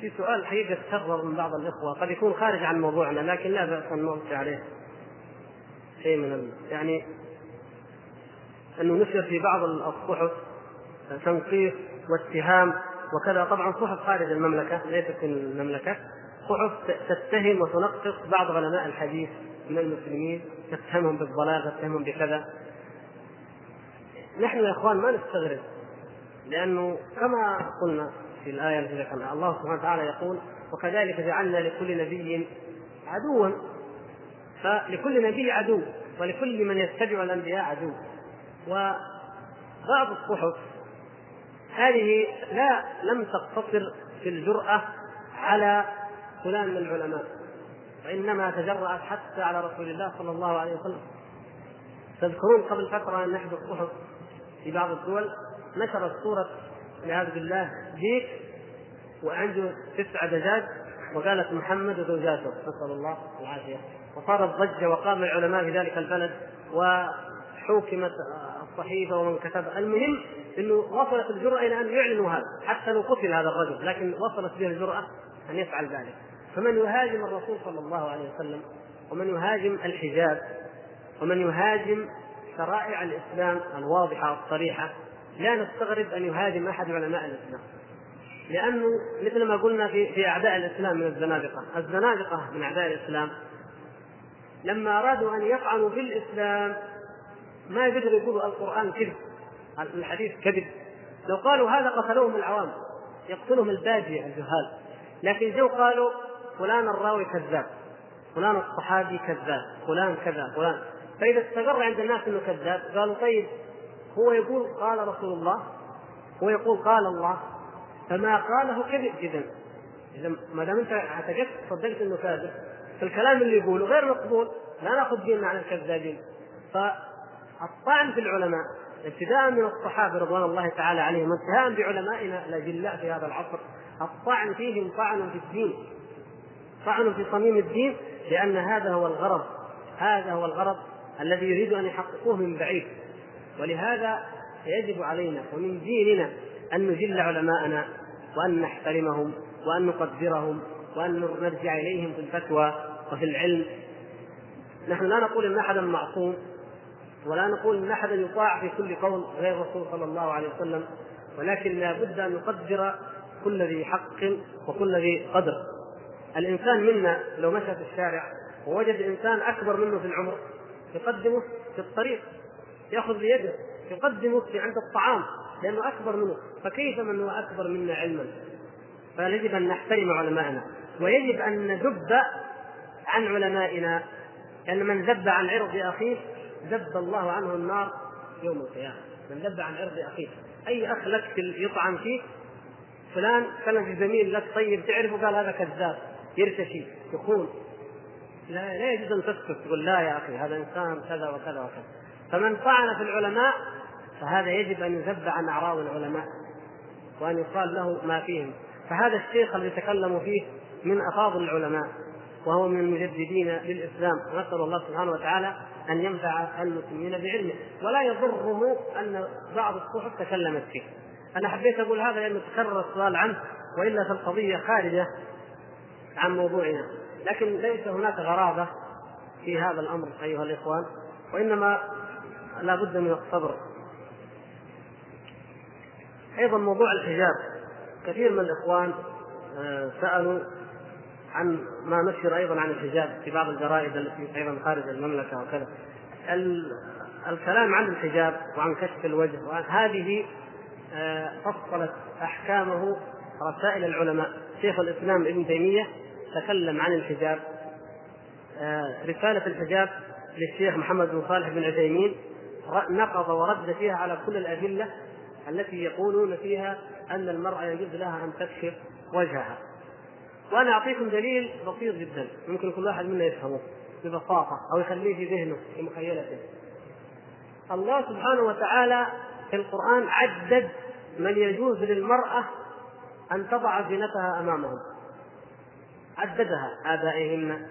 [SPEAKER 1] في سؤال حقيقة تكرر من بعض الإخوة قد يكون خارج عن موضوعنا لكن لا بأس أن نوصي عليه. شيء من ال... يعني أنه نشر في بعض الصحف تنقيص واتهام وكذا. طبعا صحف خارج المملكة ليست في المملكة صحف تتهم وتنقص بعض علماء الحديث من المسلمين تتهمهم بالضلال تتهمهم بكذا. نحن يا إخوان ما نستغرب لأنه كما قلنا في الآية التي ذكرنا الله سبحانه وتعالى يقول وكذلك جعلنا لكل نبي عدوا. فلكل نبي عدو ولكل من يتبع الأنبياء عدو. وبعض الصحف هذه لا لم تقتصر في الجرأة على فلان من العلماء وإنما تجرأت حتى على رسول الله صلى الله عليه وسلم. تذكرون قبل فترة أن إحدى الصحف في بعض الدول نشرت صورة والعياذ بالله ديك وعنده تسعة دجاج وقالت محمد وزوجاته نسأل الله العافية. وصارت ضجة وقام العلماء في ذلك البلد وحوكمت الصحيفة ومن كتب. المهم إنه وصلت الجرأة إلى أن يعلنوا هذا حتى لو قتل هذا الرجل لكن وصلت به الجرأة أن يفعل ذلك. فمن يهاجم الرسول صلى الله عليه وسلم ومن يهاجم الحجاب ومن يهاجم شرائع الإسلام الواضحة والصريحة لا نستغرب أن يهاجم أحد علماء الإسلام. لأنه مثل ما قلنا في في أعداء الإسلام من الزنادقة، الزنادقة من أعداء الإسلام لما أرادوا أن يطعنوا في الاسلام ما يقدروا يقولوا القرآن كذب الحديث كذب. لو قالوا هذا قتلوهم العوام يقتلهم البادية الجهال. لكن جو قالوا فلان الراوي كذاب فلان الصحابي كذاب فلان كذا فلان. فإذا استقر عند الناس أنه كذاب قالوا طيب هو يقول قال رسول الله هو يقول قال الله. فما قاله كذب إذا إذا ما دام أنت اعتقدت صدقت أنه كاذب. فالكلام اللي يقوله غير مقبول لا نأخذ ديننا عن الكذابين. فالطعن في العلماء ابتداء من الصحابة رضوان الله تعالى عليهم وانتهاء بعلمائنا الاجلاء في هذا العصر. الطعن فيهم طعن في الدين طعن في صميم الدين لأن هذا هو الغرض هذا هو الغرض الذي يريد أن يحققوه من بعيد. ولهذا يجب علينا ومن ديننا أن نجل علماءنا وأن نحترمهم وأن نقدرهم وأن نرجع إليهم في الفتوى وفي العلم. نحن لا نقول إن احدا معصوم ولا نقول إن أحدا يطاع في كل قول غير الرسول صلى الله عليه وسلم ولكن لا بد أن نقدر كل ذي حق وكل ذي قدر. الإنسان منا لو مشى في الشارع ووجد إنسان أكبر منه في العمر يقدمه في الطريق يأخذ بيده يقدمه في عند الطعام لأنه أكبر منه فكيف من هو أكبر منا علما؟ فيجب أن نحترم علماءنا ويجب أن نذب عن علمائنا لأن من ذب عن عرض أخيه ذب الله عنه النار يوم القيامة. من ذب عن عرض أخيه. أي أخ لك يطعن فيك فلان كان في زميل لك طيب تعرفه؟ قال هذا كذاب. يرتشي يخون. لا لا يجوز أن تسكت تقول لا يا أخي هذا إنسان كذا وكذا وكذا. فمن طعن في العلماء فهذا يجب أن يذب عن أعراض العلماء وأن يقال له ما فيهم. فهذا الشيخ الذي تكلموا فيه من أفاضل العلماء. وهو من المجددين للإسلام نسأل الله سبحانه وتعالى أن ينفع المسلمين بعلمه. ولا يضره أن بعض الصحف تكلمت فيه. أنا حبيت أقول هذا لأنه تكرر السؤال عنه وإلا فالقضية خارجة عن موضوعنا. لكن ليس هناك غرابة في هذا الأمر أيها الإخوان وإنما لا بد من الصبر. أيضا موضوع الحجاب. كثير من الإخوان آه، سألوا عن ما نشر أيضا عن الحجاب في بعض الجرائد التي أيضا خارج المملكة وكذا. الكلام عن الحجاب وعن كشف الوجه هذه آه، فصلت أحكامه رسائل العلماء. شيخ الإسلام ابن تيمية تكلم عن الحجاب. آه، رسالة الحجاب للشيخ محمد بن صالح بن عثيمين نقض ورد فيها على كل الأدلة التي يقولون فيها أن المرأة يجوز لها أن تكشف وجهها. وأنا أعطيكم دليل بسيط جدا ممكن كل واحد منا يفهمه ببساطة أو يخليه في ذهنه في مخيلته. الله سبحانه وتعالى في القرآن عدد من يجوز للمرأة أن تضع زينتها أمامهم. عددها آبائهن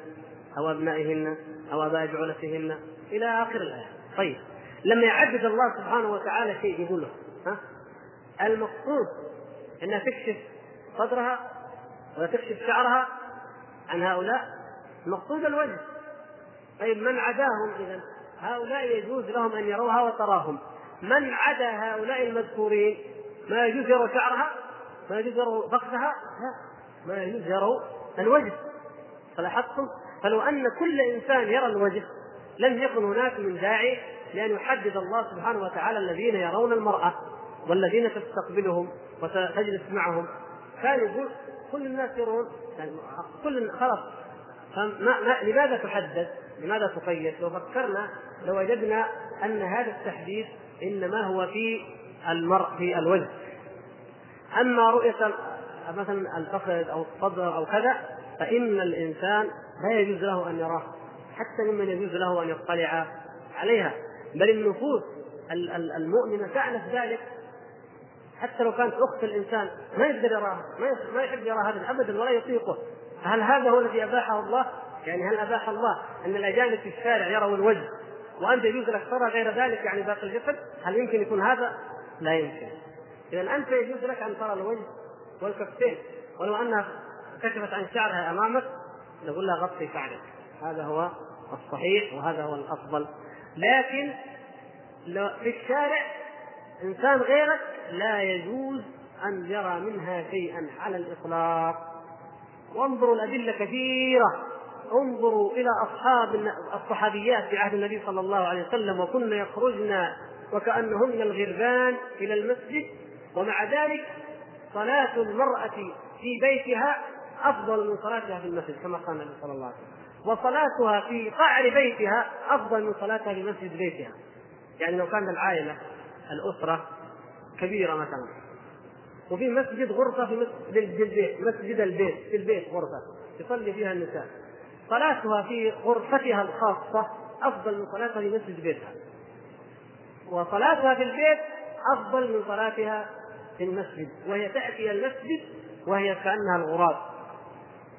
[SPEAKER 1] أو أبنائهن أو آباء بعولتهن إلى آخر الآية. طيب لما يعدد الله سبحانه وتعالى شيء يقول له ها؟ المقصود انها تكشف صدرها وتكشف شعرها عن هؤلاء مقصود الوجه. طيب من عداهم اذا هؤلاء يجوز لهم أن يروها وتراهم. من عدا هؤلاء المذكورين؟ ما يجوز يروا شعرها؟ ما يجوز يروا فخذها لا. ما يجوز يروا الوجه. فلاحظتم؟ فلو أن كل إنسان يرى الوجه لم يكن هناك من داعي لأن يحدد الله سبحانه وتعالى الذين يرون المرأة والذين تستقبلهم وتجلس معهم. كان يقول كل الناس يرون يعني كل خلاص فما ما لماذا تحدد؟ لماذا تقيد؟ لو فكرنا لوجدنا أن هذا التحديد إنما هو في المرء في الوجه أما رؤية مثلا الفخذ أو الصدر أو كذا فإن الإنسان لا يجوز له أن يراه حتى ممن يجوز له أن يطلع عليها بل النفوس المؤمنة تعرف ذلك حتى لو كانت أخت الإنسان ما يقدر يراها ما يحب يرى هذا ابدا ولا يطيقه هل هذا هو الذي اباحه الله؟ يعني هل أباح الله أن الأجانب في الشارع يروا الوجه وأنت يجوز لك ترى غير ذلك يعني باقي الجسد؟ هل يمكن يكون هذا؟ لا يمكن. اذا أنت يجوز لك أن ترى الوجه والكفين ولو أنها كشفت عن شعرها أمامك نقول لها غطي شعرك هذا هو الصحيح وهذا هو الأفضل لكن في الشارع إنسان غيرك لا يجوز أن يرى منها شيئا على الإطلاق. وانظروا الأدلة كثيرة. انظروا إلى أصحاب الصحابيات في عهد النبي صلى الله عليه وسلم وكن يخرجن وكأنهن الغربان إلى المسجد ومع ذلك صلاة المرأة في بيتها أفضل من صلاتها في المسجد كما قال النبي صلى الله عليه وسلم. وصلاتها في قعر بيتها أفضل من صلاتها في مسجد بيتها. يعني لو كان العائلة الأسرة كبيرة مثلا. وفي مسجد غرفة في مسجد البيت مسجد البيت في البيت غرفة يصلي فيها النساء. صلاتها في غرفتها الخاصة أفضل من صلاتها في مسجد بيتها. وصلاتها في البيت أفضل من صلاتها في المسجد. وهي تأتي المسجد وهي كأنها الغراب.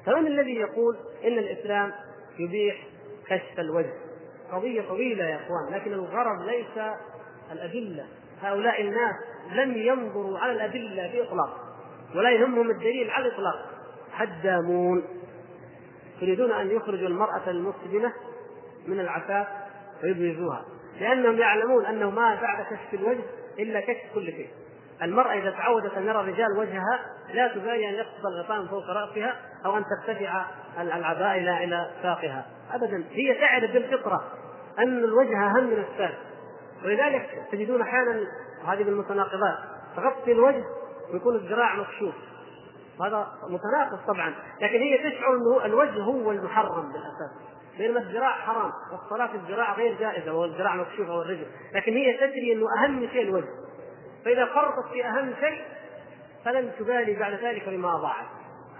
[SPEAKER 1] فمن الذي يقول إن الإسلام يبيح كشف الوجه؟ قضية طويلة يا إخوان لكن الغرض ليس الأدلة. هؤلاء الناس لم ينظروا على الأدلة باطلاق ولا يهمهم الدليل على الإطلاق. هدامون يريدون أن يخرجوا المرأة المسلمة من العفاف ويبرزوها لأنهم يعلمون أنه ما بعد كشف الوجه إلا كشف كل شيء. المرأة إذا تعودت أن يرى الرجال وجهها لا تبالي أن يقص الغطاء فوق رأسها أو أن ترتفع العباء إلى إلى ساقها أبدا. هي تعرف بالفطرة أن الوجه أهم من الساق. ولذلك تجدون أحيانا هذه المتناقضات تغطي الوجه ويكون الذراع مكشوف هذا متناقض طبعا لكن هي تشعر إنه الوجه هو المحرم بالأساس. بينما الذراع حرام والصلاة في الذراع غير جائزة والذراع مكشوفه والرجل لكن هي تدري إنه أهم شيء الوجه. فإذا فرطت في أهم شيء فلن تبالي بعد ذلك بما أضاعت.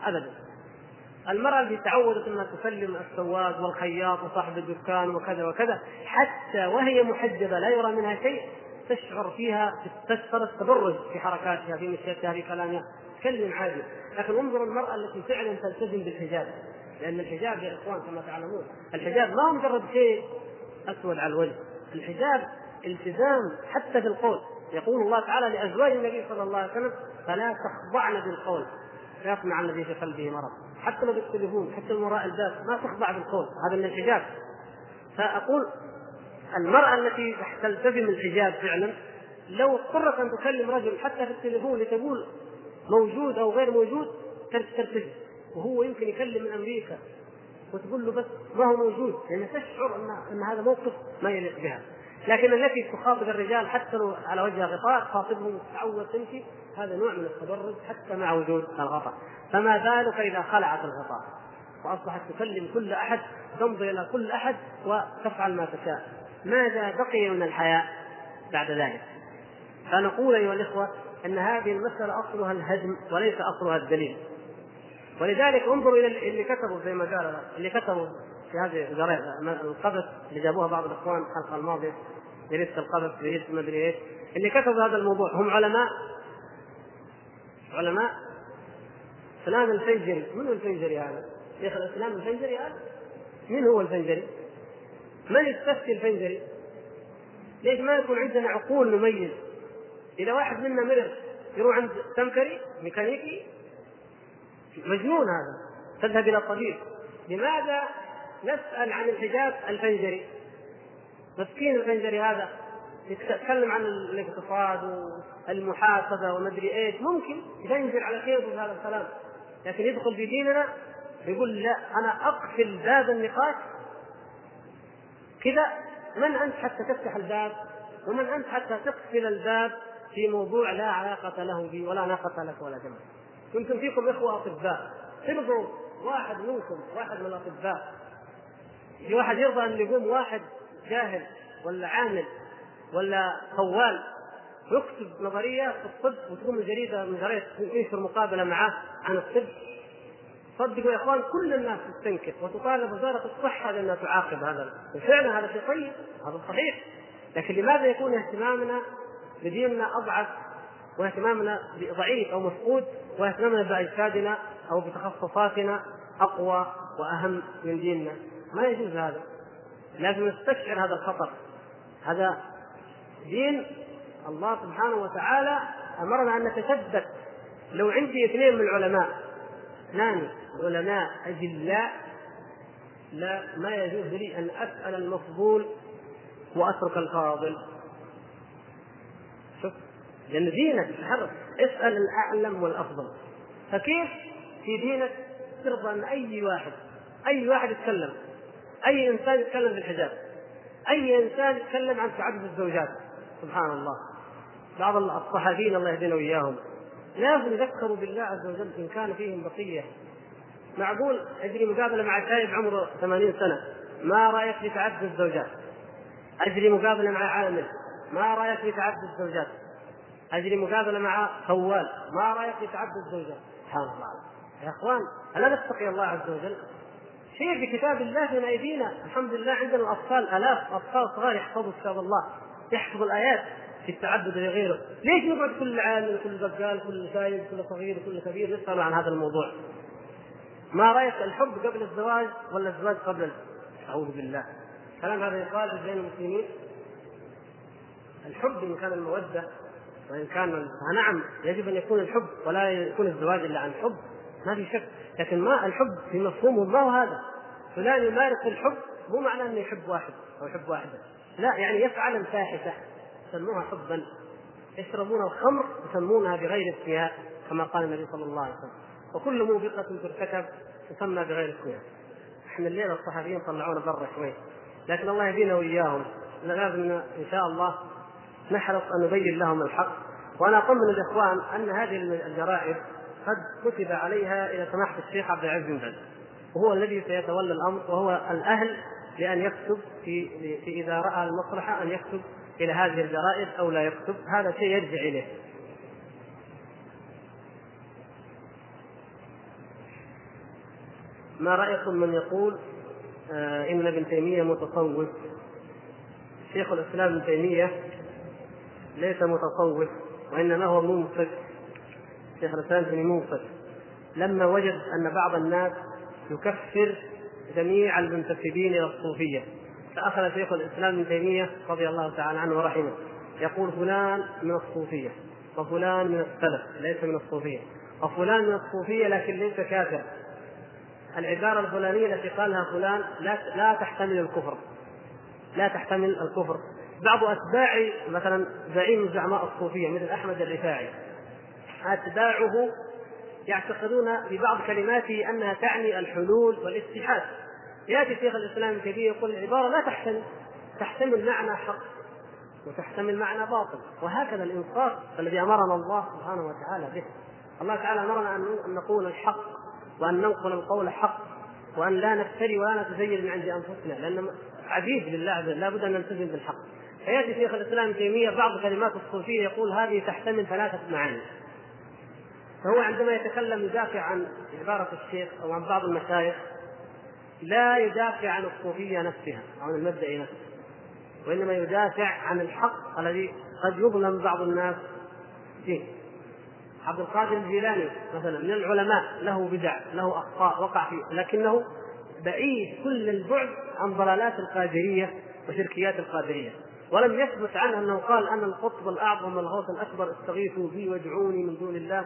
[SPEAKER 1] أبدا. المرأة التي تعودت أنها تسلم السواق والخياط وصاحب الدكان وكذا وكذا حتى وهي محجبة لا يرى منها شيء تشعر فيها تشعر التبرج في حركاتها في مشيتها في كلامها. تكلم عادي لكن انظر المرأة التي فعلا تلتزم بالحجاب. لأن الحجاب يا إخوان كما تعلمون الحجاب ما هو مجرد شيء أسود على الوجه. الحجاب التزام حتى في القول. يقول الله تعالى لأزواج النبي صلى الله عليه وسلم فلا تخضعن بالقول. فيطمع الذي في قلبه مرض. حتى لو بالتليفون حتى من وراء الباب ما تخضع بالقول هذا من الحجاب. فأقول المرأة التي تلتزم الحجاب فعلا لو اضطرت أن تكلم رجل حتى في التليفون لتقول موجود أو غير موجود ترتجي وهو يمكن يكلم من أمريكا وتقول له بس ما هو موجود. لأن تشعر ان أن هذا موقف ما يليق بها. لكن التي تخاطب الرجال حتى لو على وجه غطاء تخاطبهم تعود تمشي هذا نوع من التبرج حتى مع وجود الغطاء. فما بالك إذا خلعت الغطاء؟ وأصبحت تكلم كل أحد تنظر إلى كل أحد وتفعل ما تشاء. ماذا بقي من الحياء بعد ذلك؟ فنقول أيها الإخوة أن هذه المسألة أصلها الهدم وليس أصلها الدليل. ولذلك انظروا إلى اللي كتبوا زي ما قال اللي كتبوا في هذه القبس اللي جابوها بعض الإخوان الحلقة الماضيه جريده القبس جريده ما أدري إيش. اللي كتبوا هذا الموضوع هم علماء علماء فلان الفنجري من هو الفنجري هذا؟ شيخ الإسلام الفنجري هذا؟ من هو الفنجري؟ من يستفتي الفنجري؟ ليش ما يكون عندنا عقول نميز؟ إذا واحد منا مرض يروح عند سمكري ميكانيكي مجنون هذا تذهب إلى الطبيب لماذا نسأل عن الحجاب الفنجري مسكين الفنجري هذا يتكلم عن الاقتصاد والمحاسبة ومدري إيش. ممكن ينزل على خير هذا الكلام. لكن يدخل في ديننا يقول لا أنا أقفل باب النقاش. كذا من أنت حتى تفتح الباب ومن أنت حتى تقفل الباب في موضوع لا علاقة له به ولا ناقة لك ولا جمع. كنتم فيكم إخوة أطباء. ترضوا واحد منكم واحد من الأطباء. في واحد يرضى أن يقوم واحد جاهل ولا عامل. ولا خوال. يكتب نظرية في الطب وتقوم الجريده من جريدة ينشر مقابلة معاه عن الطب. صدقوا يا إخوان كل الناس تستنكر وتطالب وزارة الصحة بانها تعاقب هذا. وفعلا هذا شيء طيب هذا صحيح. لكن لماذا يكون اهتمامنا بديننا أضعف واهتمامنا ضعيف أو مفقود واهتمامنا بأجسادنا أو بتخصصاتنا أقوى وأهم من ديننا؟ ما يجوز هذا. لازم نستشعر هذا الخطر. هذا دين الله سبحانه وتعالى أمرنا أن نتثبت. لو عندي اثنين من العلماء اثنان علماء اجلاء لا ما يجوز لي أن أسأل المفضول وأترك الفاضل. شوف لأن دينك تحرك اسأل الأعلم والأفضل. فكيف في دينك ترضى أن أي واحد أي واحد يتكلم؟ أي إنسان يتكلم في الحجاب أي إنسان يتكلم عن تعدد الزوجات؟ سبحان الله بعض الصحابيين الله يهدينا وإياهم. لازم يذكروا بالله عز وجل إن كان فيهم بقية. معقول؟ اجري مقابلة مع شايب عمره 80 سنة. ما رأيك في تعدد الزوجات؟ اجري مقابلة مع عامل ما رأيك في تعدد الزوجات؟ اجري مقابلة مع خوال ما رأيك في تعدد الزوجات؟ سبحان الله. يا إخوان ألا نتقي الله عز وجل؟ شيء في كتاب الله بين أيدينا. الحمد لله عندنا الأطفال آلاف أطفال صغار يحفظوا كتاب الله. يحفظوا الآيات في التعدد لغيره ليش نقعد كل عامل كل بقال كل سايب كل صغير كل كبير نسال عن هذا الموضوع؟ ما رأيك الحب قبل الزواج ولا الزواج قبل أعوذ بالله. كلام هذا يقال بين المسلمين. الحب إن كان المودة وإن كان نعم يجب أن يكون الحب ولا يكون الزواج إلا عن حب. ما في شك. لكن ما الحب في مفهومه ما هو هذا. فلان يمارس الحب مو معناه أنه يحب واحد أو يحب واحدة. لا يعني يفعل الفاحشة. يسموها حبا. يشربون الخمر يسمونها بغير اسمها كما قال النبي صلى الله عليه وسلم. وكل موبقة ترتكب تسمى بغير اسمها إحنا الليلة الصحفيين طلعونا برا شوي. لكن الله يهدينا وإياهم. لازم إن شاء الله نحرص أن نبين لهم الحق. وأنا اطمن الإخوان أن هذه الجرائد قد كتب عليها إلى سماحة الشيخ عبد العزيز بن باز. وهو الذي سيتولى الأمر وهو الأهل لأن يكتب في, في إذا رأى المصلحة أن يكتب إلى هذه الجرائد أو لا يكتب. هذا شيء يرجع إليه. ما رأيكم من يقول آه إن ابن تيمية متصوف؟ شيخ الإسلام ابن تيمية ليس متصوف وإنما هو منصف. شيخ الإسلام ابن منصف. لما وجد أن بعض الناس يكفر جميع المنتسبين إلى الصوفية. فأخذ شيخ الإسلام ابن تيمية رضي الله تعالى عنه ورحمه. يقول فلان من الصوفية وفلان من السلف ليس من الصوفية. وفلان من الصوفية لكن ليس كافر العبارة الفلانية التي قالها فلان لا لا تحتمل الكفر. لا تحتمل الكفر. بعض أتباع مثلا زعيم زعماء الصوفية مثل أحمد الرفاعي. أتباعه يعتقدون ببعض كلماته أنها تعني الحلول والاتحاد. يأتي شيخ الإسلام الكبير يقول العبارة لا تحتمل تحتمل معنى حق وتحتمل معنى باطل. وهكذا الإنصاف الذي أمرنا الله سبحانه وتعالى به. الله تعالى أمرنا أن نقول الحق وأن ننقل القول حق وأن لا نفتري ولا نتزين من عند أنفسنا لأن عبيد لله وجل لابد أن نلتزم بالحق. فيأتي شيخ الإسلام تيمية بعض كلمات الصوفية يقول هذه تحتمل ثلاثة معاني. فهو عندما يتكلم يدافع عن عبارة الشيخ أو عن بعض المشايخ لا يدافع عن الصوفية نفسها أو عن المبدا نفسه وإنما يدافع عن الحق الذي قد يظلم بعض الناس فيه. عبد القادر الجيلاني مثلا من العلماء له بدع له أخطاء وقع فيه لكنه بعيد كل البعد عن ضلالات القادرية وشركيات القادرية. ولم يثبت عنه أنه قال أنا القطب الأعظم والغوث الأكبر استغيثوا بي وادعوني من دون الله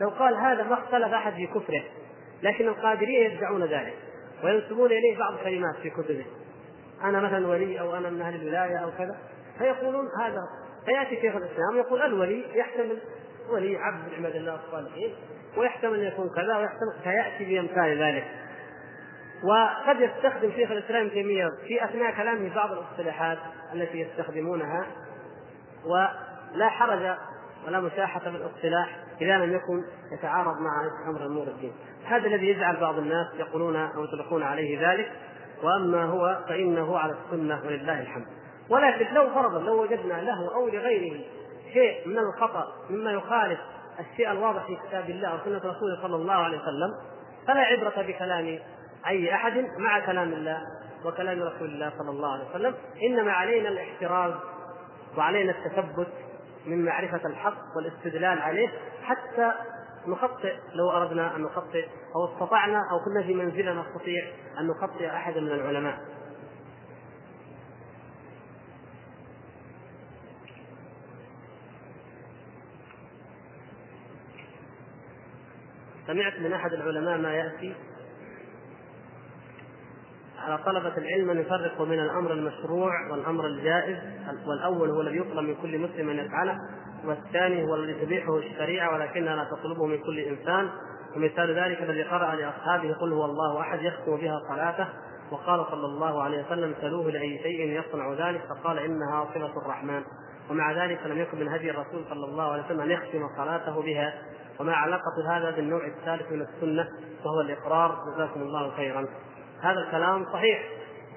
[SPEAKER 1] لو قال هذا ما اختلف أحد في كفره لكن القادريه يدعون ذلك وينسبون إليه بعض الكلمات في كتبه. أنا مثلا ولي أو أنا من أهل الولاية أو كذا فيقولون هذا. فيأتي شيخ الإسلام يقول الولي يحتمل ولي عبد من عباد الله الصالحين ويحتمل أن يكون كذا ويحتمل فيأتي بامثال ذلك. وقد يستخدم شيخ الإسلام ابن تيمية في أثناء كلامه بعض الإصطلاحات التي يستخدمونها ولا حرج ولا مشاحه في الاصطلاح إذا لم يكن يتعارض مع أمر امور الدين. هذا الذي يجعل بعض الناس يقولون أو يطلقون عليه ذلك وأما هو فإنه على السنة ولله الحمد. ولكن لو فرضا لو وجدنا له أو لغيره شيء من الخطأ مما يخالف الشيء الواضح في كتاب الله وسنة رسوله صلى الله عليه وسلم فلا عبرة بكلام أي أحد مع كلام الله وكلام رسول الله صلى الله عليه وسلم. إنما علينا الاحتراز وعلينا التثبت من معرفة الحق والاستدلال عليه حتى نخطئ لو أردنا أن نخطئ أو استطعنا أو كنا في منزلة نستطيع أن نخطئ احدا من العلماء. سمعت من أحد العلماء ما يأتي؟ على طلبة العلم أن يفرقوا بين الأمر المشروع والأمر الجائز والأول هو الذي يطلب من كل مسلم أن يفعله والثاني هو الذي تبيحه الشريعة ولكنها لا تطلبه من كل إنسان. ومثال ذلك الذي قرأ لأصحابه قل هو الله أحد يختم بها صلاته وقال صلى الله عليه وسلم سلوه لأي شيء يصنع ذلك فقال إنها صلة الرحمن. ومع ذلك لم يكن من هدي الرسول صلى الله عليه وسلم أن يختم صلاته بها. وما علاقة هذا بالنوع الثالث من السنة وهو الإقرار. جزاكم الله خيرا. هذا الكلام صحيح.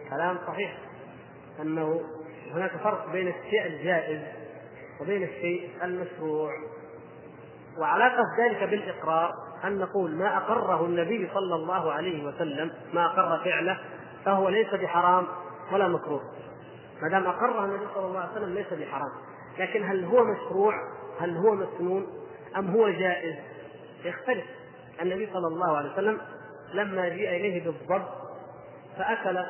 [SPEAKER 1] كلام صحيح. أنه هناك فرق بين الشيء الجائز وبين الشيء المشروع. وعلاقة ذلك بالإقرار أن نقول ما أقره النبي صلى الله عليه وسلم ما أقر فعله فهو ليس بحرام ولا مكروه. ما دام أقره النبي صلى الله عليه وسلم ليس بحرام. لكن هل هو مشروع؟ هل هو مسنون؟ أم هو جائز؟ يختلف. النبي صلى الله عليه وسلم لما جيء إليه بالضب فأكل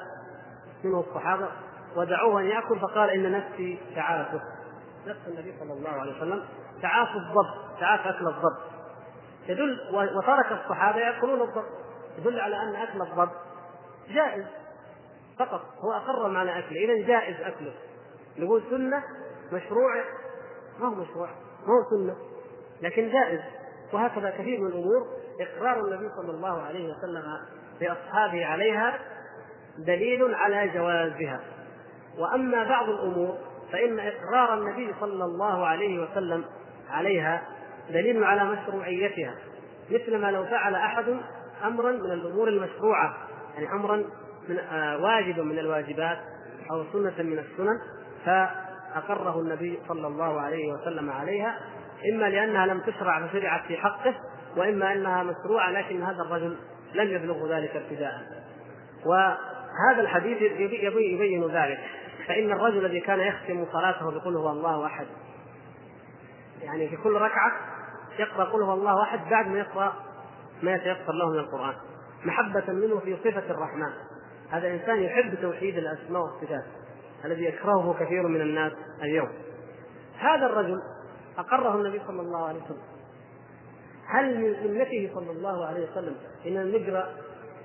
[SPEAKER 1] منه الصحابة ودعوه أن يأكل فقال إن نفسي تعافه. نفس النبي صلى الله عليه وسلم تعافى الضب تعافى أكل الضب. يدل وترك الصحابة يأكلون الضب. يدل على أن أكل الضب جائز فقط هو أقر معنى أكله. إذا جائز أكله. نقول سنة مشروع؟ ما هو مشروع؟ ما هو سنة. لكن جائز. وهكذا كثير من الأمور إقرار النبي صلى الله عليه وسلم لأصحابه عليها دليل على جوازها. وأما بعض الأمور فإن إقرار النبي صلى الله عليه وسلم عليها دليل على مشروعيتها. مثل ما لو فعل أحد أمرا من الأمور المشروعة يعني أمرا من آه واجب من الواجبات أو سنة من السنن فأقره النبي صلى الله عليه وسلم عليها إما لأنها لم تشرع فشرعت في حقه وإما أنها مشروعة لكن هذا الرجل لم يبلغه ذلك ابتداء. وهذا الحديث يبين ذلك. فإن الرجل الذي كان يختم صلاته بقول هو الله أحد. يعني في كل ركعة يقرأ قل هو الله أحد بعد ما يقرأ ما يتيسر له من القرآن. محبة منه في صفة الرحمن. هذا إنسان يحب توحيد الأسماء والصفات الذي يكرهه كثير من الناس اليوم. هذا الرجل أقره النبي صلى الله عليه وسلم. هل من سنته صلى الله عليه وسلم إن نقرأ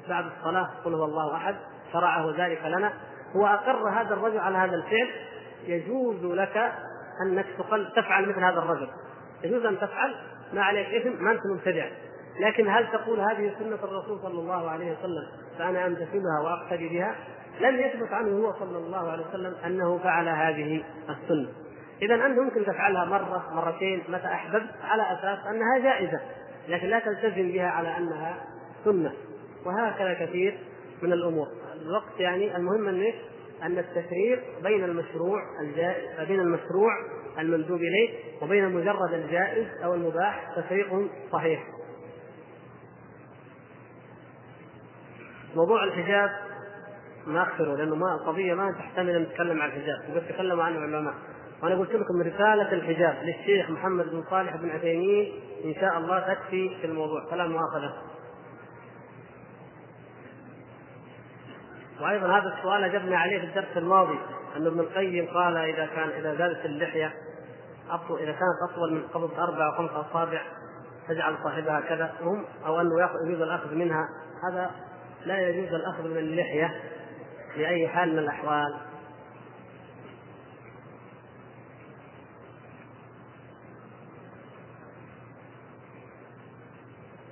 [SPEAKER 1] بعد الصلاة قل هو الله أحد؟ شرعه ذلك لنا هو أقر هذا الرجل على هذا الفعل يجوز لك أنك تفعل مثل هذا الرجل. يجوز أن تفعل ما عليك إثم ما أنت مبتدع. لكن هل تقول هذه سنة الرسول صلى الله عليه وسلم فأنا أمتثلها وأقتدي بها؟ لم يثبت عنه هو صلى الله عليه وسلم أنه فعل هذه السنة. اذا أنت ممكن تفعلها مرة مرتين متى أحببت على أساس أنها جائزة لكن لا تلتزم بها على أنها سنة. وهكذا كثير. من الأمور الوقت يعني المهم إن أن التفريق بين المشروع الجائز بين المشروع المندوب إليه وبين مجرد الجائز أو المباح تفريق صحيح. موضوع الحجاب ناخره لأنه ما قضيه ما تحتمل أن نتكلم عن الحجاب وقد تكلم عنه العلماء وأنا قلت لكم رسالة الحجاب للشيخ محمد بن صالح بن عثيمين إن شاء الله تكفي في الموضوع فلا مؤاخذة. وأيضا هذا السؤال أجبنا عليه في الدرس الماضي أن ابن القيم قال إذا كان إذا زادت اللحية أطول إذا كانت أطول من قبض أربع أو خمس أصابع تجعل صاحبها كذا هم أو أنه يجوز الأخذ منها. هذا لا يجوز الأخذ من اللحية لأي حال من الأحوال.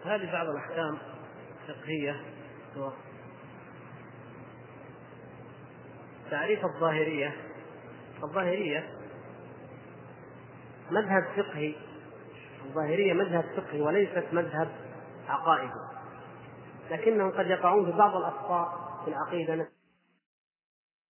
[SPEAKER 1] هذه بعض الأحكام الفقهية. تعريف الظاهرية. الظاهرية مذهب فقهي. الظاهرية مذهب فقهي وليست مذهب عقائدي. لكنهم قد يقعون في بعض الأخطاء في العقيدة